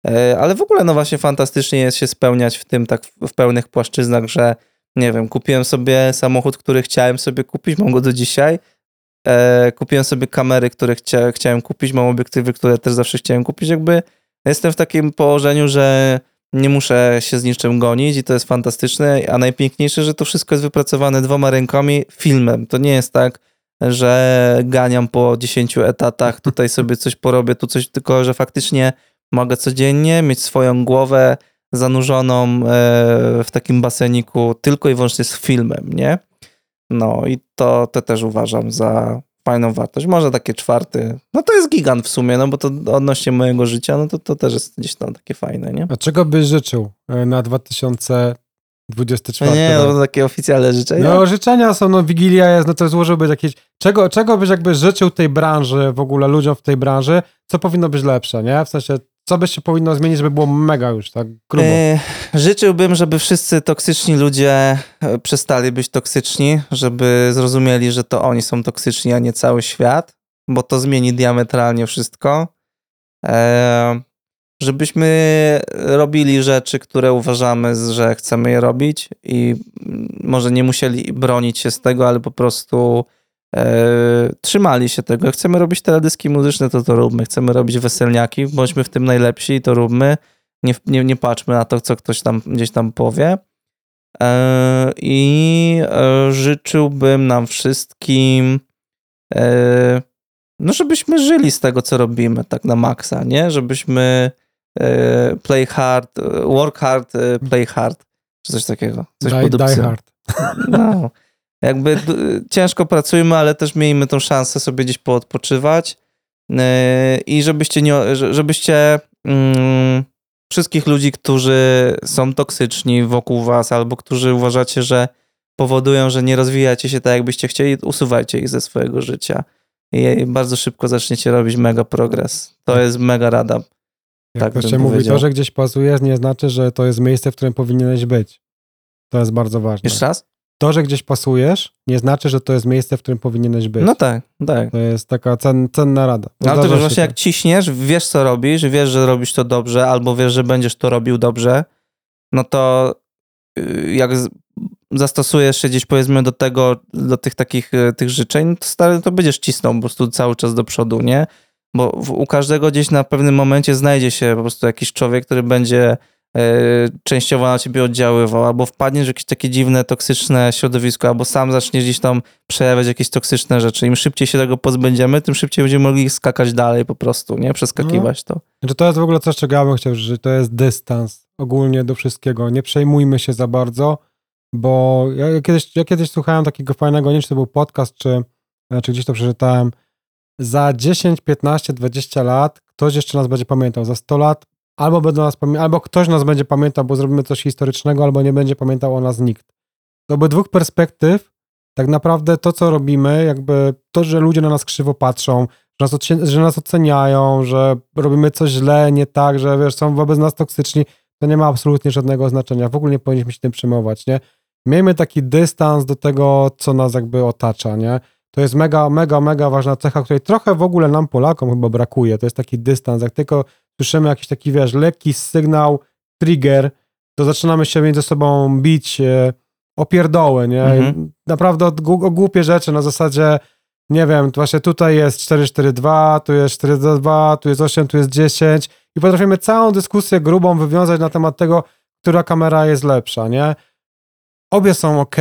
A: E, ale w ogóle no właśnie fantastycznie jest się spełniać w tym tak w pełnych płaszczyznach, że nie wiem, kupiłem sobie samochód, który chciałem sobie kupić, mam go do dzisiaj. E, kupiłem sobie kamery, które chcia, chciałem kupić, mam obiektywy, które też zawsze chciałem kupić. Jakby jestem w takim położeniu, że nie muszę się z niczym gonić i to jest fantastyczne, a najpiękniejsze, że to wszystko jest wypracowane dwoma rękami filmem. To nie jest tak, że ganiam po 10 etatach, tutaj sobie coś porobię, tu coś, tylko że faktycznie mogę codziennie mieć swoją głowę, zanurzoną e, w takim baseniku tylko i wyłącznie z filmem, nie? No i to, to też uważam za fajną wartość. Może takie czwarty, no to jest gigant w sumie, no bo to odnośnie mojego życia, no to, to też jest gdzieś tam takie fajne, nie?
B: A czego byś życzył e, na 2024?
A: Nie, no takie oficjalne życzenia.
B: No życzenia są, no Wigilia jest, no to złożyłbyś jakieś, czego, czego byś jakby życzył tej branży, w ogóle ludziom w tej branży, co powinno być lepsze, nie? W sensie, co by się powinno zmienić, żeby było mega już, tak grubo? E,
A: życzyłbym, żeby wszyscy toksyczni ludzie e, przestali być toksyczni, żeby zrozumieli, że to oni są toksyczni, a nie cały świat, bo to zmieni diametralnie wszystko. E, żebyśmy robili rzeczy, które uważamy, że chcemy je robić i może nie musieli bronić się z tego, ale po prostu e, trzymali się tego. Chcemy robić teledyski muzyczne, to to róbmy. Chcemy robić weselniaki, bądźmy w tym najlepsi i to róbmy. Nie, nie, nie patrzmy na to, co ktoś tam gdzieś tam powie. E, I e, życzyłbym nam wszystkim, no żebyśmy żyli z tego, co robimy, tak na maksa, nie? Żebyśmy play hard, work hard, play hard, czy coś takiego. Coś
B: die, die hard.
A: No jakby ciężko pracujmy, ale też miejmy tą szansę sobie gdzieś poodpoczywać e, i żebyście nie, żebyście mm, wszystkich ludzi, którzy są toksyczni wokół was albo którzy uważacie, że powodują, że nie rozwijacie się tak, jakbyście chcieli, usuwajcie ich ze swojego życia i bardzo szybko zaczniecie robić mega progres. To tak. jest mega rada.
B: Jak tak to się mówi, to, że gdzieś pasujesz, nie znaczy, że to jest miejsce, w którym powinieneś być. To jest bardzo ważne.
A: Jeszcze raz?
B: To, że gdzieś pasujesz, nie znaczy, że to jest miejsce, w którym powinieneś być.
A: No tak, tak.
B: To jest taka cen, cenna rada.
A: No, ale to wiesz, właśnie jak ciśniesz, wiesz co robisz, wiesz, że robisz to dobrze, albo wiesz, że będziesz to robił dobrze, no to y, jak zastosujesz się gdzieś powiedzmy do tego, do tych takich e, tych życzeń, to, stary, to będziesz cisnął po prostu cały czas do przodu, nie? Bo u każdego gdzieś na pewnym momencie znajdzie się po prostu jakiś człowiek, który będzie częściowo na ciebie oddziaływał, albo wpadniesz w jakieś takie dziwne, toksyczne środowisko, albo sam zaczniesz gdzieś tam przejawiać jakieś toksyczne rzeczy. Im szybciej się tego pozbędziemy, tym szybciej będziemy mogli skakać dalej po prostu, nie? Przeskakiwać to.
B: Znaczy to jest w ogóle coś, czego ja bym chciał, że to jest dystans ogólnie do wszystkiego. Nie przejmujmy się za bardzo, bo ja, ja kiedyś, ja kiedyś słuchałem takiego fajnego, nie wiem, czy to był podcast, czy, czy gdzieś to przeczytałem. Za 10, 15, 20 lat ktoś jeszcze nas będzie pamiętał. Za 100 lat albo, będą nas albo ktoś nas będzie pamiętał, bo zrobimy coś historycznego, albo nie będzie pamiętał o nas nikt. To by dwóch perspektyw, tak naprawdę to, co robimy, jakby to, że ludzie na nas krzywo patrzą, że nas, że nas oceniają, że robimy coś źle, nie tak, że wiesz, są wobec nas toksyczni, to nie ma absolutnie żadnego znaczenia. W ogóle nie powinniśmy się tym przejmować, nie? Miejmy taki dystans do tego, co nas jakby otacza, nie? To jest mega, mega, mega ważna cecha, której trochę w ogóle nam Polakom chyba brakuje. To jest taki dystans. Jak tylko słyszymy jakiś taki, wiesz, lekki sygnał, trigger, to zaczynamy się między sobą bić e, o pierdoły, nie?
A: Mhm.
B: Naprawdę o, głupie rzeczy na zasadzie, nie wiem, właśnie tutaj jest 442, tu jest 422, tu jest 8, tu jest 10 i potrafimy całą dyskusję grubą wywiązać na temat tego, która kamera jest lepsza, nie? Obie są ok.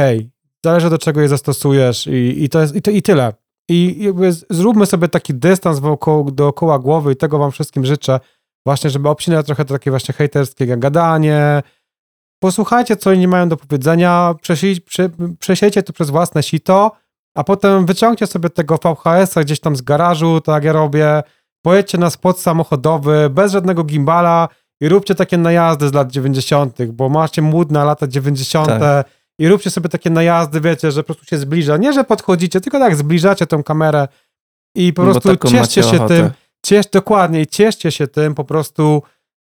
B: Zależy do czego je zastosujesz i, i to jest i, to, i tyle. I jakby z- zróbmy sobie taki dystans wokoło, dookoła głowy i tego wam wszystkim życzę. Właśnie, żeby obcinać trochę takie właśnie hejterskie gadanie. Posłuchajcie, co inni mają do powiedzenia, przesiej, prze, przesiejcie to przez własne sito, a potem wyciągcie sobie tego VHS-a gdzieś tam z garażu, tak jak ja robię, pojedźcie na spot samochodowy, bez żadnego gimbala i róbcie takie najazdy z lat 90., bo macie mód na lata 90.
A: Tak.
B: i róbcie sobie takie najazdy, wiecie, że po prostu się zbliża. Nie, że podchodzicie, tylko tak zbliżacie tą kamerę i po
A: Bo
B: prostu cieszcie się
A: ochotę.
B: tym, ciesz, dokładnie, cieszcie się tym po prostu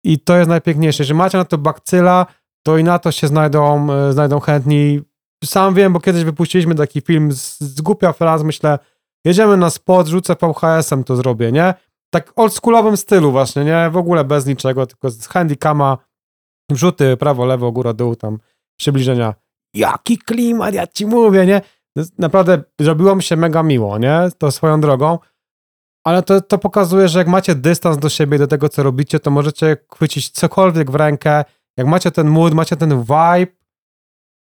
B: i to jest najpiękniejsze, że macie na to bakcyla, to i na to się znajdą, e, znajdą chętni. Sam wiem, bo kiedyś wypuściliśmy taki film z, z głupia fraz, myślę, jedziemy na spot, rzucę VHS-em, to zrobię, nie? Tak oldschoolowym stylu właśnie, nie? W ogóle bez niczego, tylko z handicama, wrzuty, prawo, lewo, góra, dół, tam przybliżenia. Jaki klimat, ja ci mówię, nie? Naprawdę zrobiło mi się mega miło, nie? To swoją drogą. Ale to, to pokazuje, że jak macie dystans do siebie, do tego, co robicie, to możecie chwycić cokolwiek w rękę. Jak macie ten mood, macie ten vibe,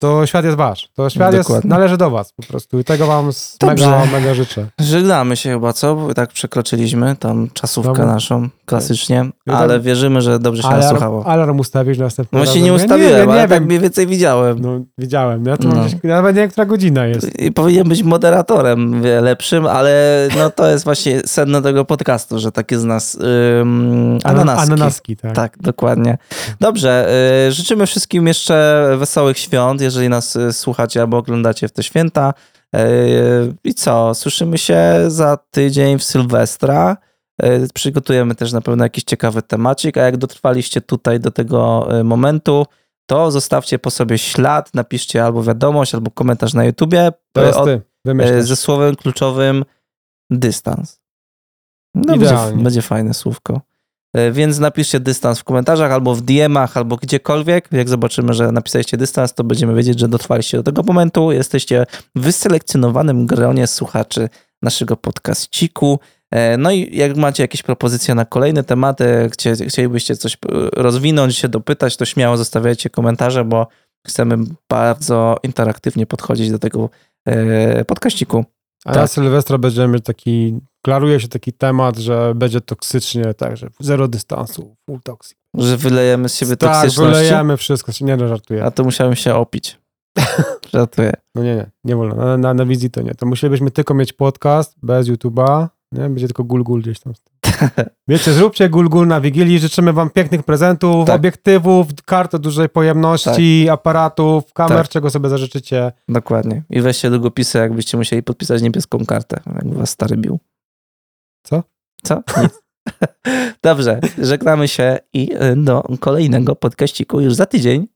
B: to świat jest wasz. To świat jest, należy do was po prostu. I tego wam z
A: Dobrze.
B: mega, mega życzę.
A: Żegnamy się chyba, co? Bo tak przekroczyliśmy tam czasówkę
B: Dobra.
A: naszą, klasycznie,
B: Ja
A: ale wierzymy, że dobrze się nas
B: Alarm,
A: słuchało.
B: alarm ustawić następnym
A: No się nie
B: Ja
A: ustawiłem,
B: nie, wiem,
A: ale
B: nie
A: tak
B: wiem.
A: mniej więcej widziałem.
B: No, widziałem. Ja
A: No.
B: gdzieś, nawet nie wiem, która godzina jest.
A: I powinien być moderatorem lepszym, ale no to jest właśnie sedno tego podcastu, że takie z nas ym, ananaski.
B: Ananaski, tak.
A: Tak, dokładnie. Dobrze, y, życzymy wszystkim jeszcze wesołych świąt, jeżeli nas y, słuchacie albo oglądacie w te święta. Y, I co, słyszymy się za tydzień w Sylwestra. Y, Przygotujemy też na pewno jakiś ciekawy temacik, a jak dotrwaliście tutaj do tego momentu, to zostawcie po sobie ślad, napiszcie albo wiadomość, albo komentarz na YouTubie
B: Teraz
A: od-
B: ty,
A: ze słowem kluczowym dystans. No, będzie, będzie fajne słówko. E, Więc napiszcie dystans w komentarzach albo w DM-ach, albo gdziekolwiek. Jak zobaczymy, że napisaliście dystans, to będziemy wiedzieć, że dotrwaliście do tego momentu. Jesteście w wyselekcjonowanym gronie słuchaczy naszego podcaściku. E, No i jak macie jakieś propozycje na kolejne tematy, chcie, chcielibyście coś e, rozwinąć, się dopytać, to śmiało zostawiajcie komentarze, bo chcemy bardzo interaktywnie podchodzić do tego podcaściku.
B: A
A: tak.
B: na Sylwestra będziemy mieć taki, klaruje się taki temat, że będzie toksycznie, tak, że zero dystansu, full toxic.
A: Że wylejemy z siebie
B: tak,
A: toksyczność.
B: wylejemy wszystko, nie no, żartuję.
A: A to musiałem się opić. Żartuję.
B: No nie, nie, nie wolno, na, na, na wizji to nie. To musielibyśmy tylko mieć podcast bez YouTube'a, nie? Będzie tylko gul-gul gdzieś tam. Wiecie, zróbcie gul-gul na Wigilii, życzymy wam pięknych prezentów,
A: Tak.
B: obiektywów, kart o dużej pojemności, aparatów, kamer,
A: Tak.
B: czego sobie zażyczycie.
A: Dokładnie. I weźcie długopisy, jakbyście musieli podpisać niebieską kartę, jakby was stary bił.
B: Co?
A: Co? Dobrze, żegnamy się i y, do kolejnego podkaściku już za tydzień.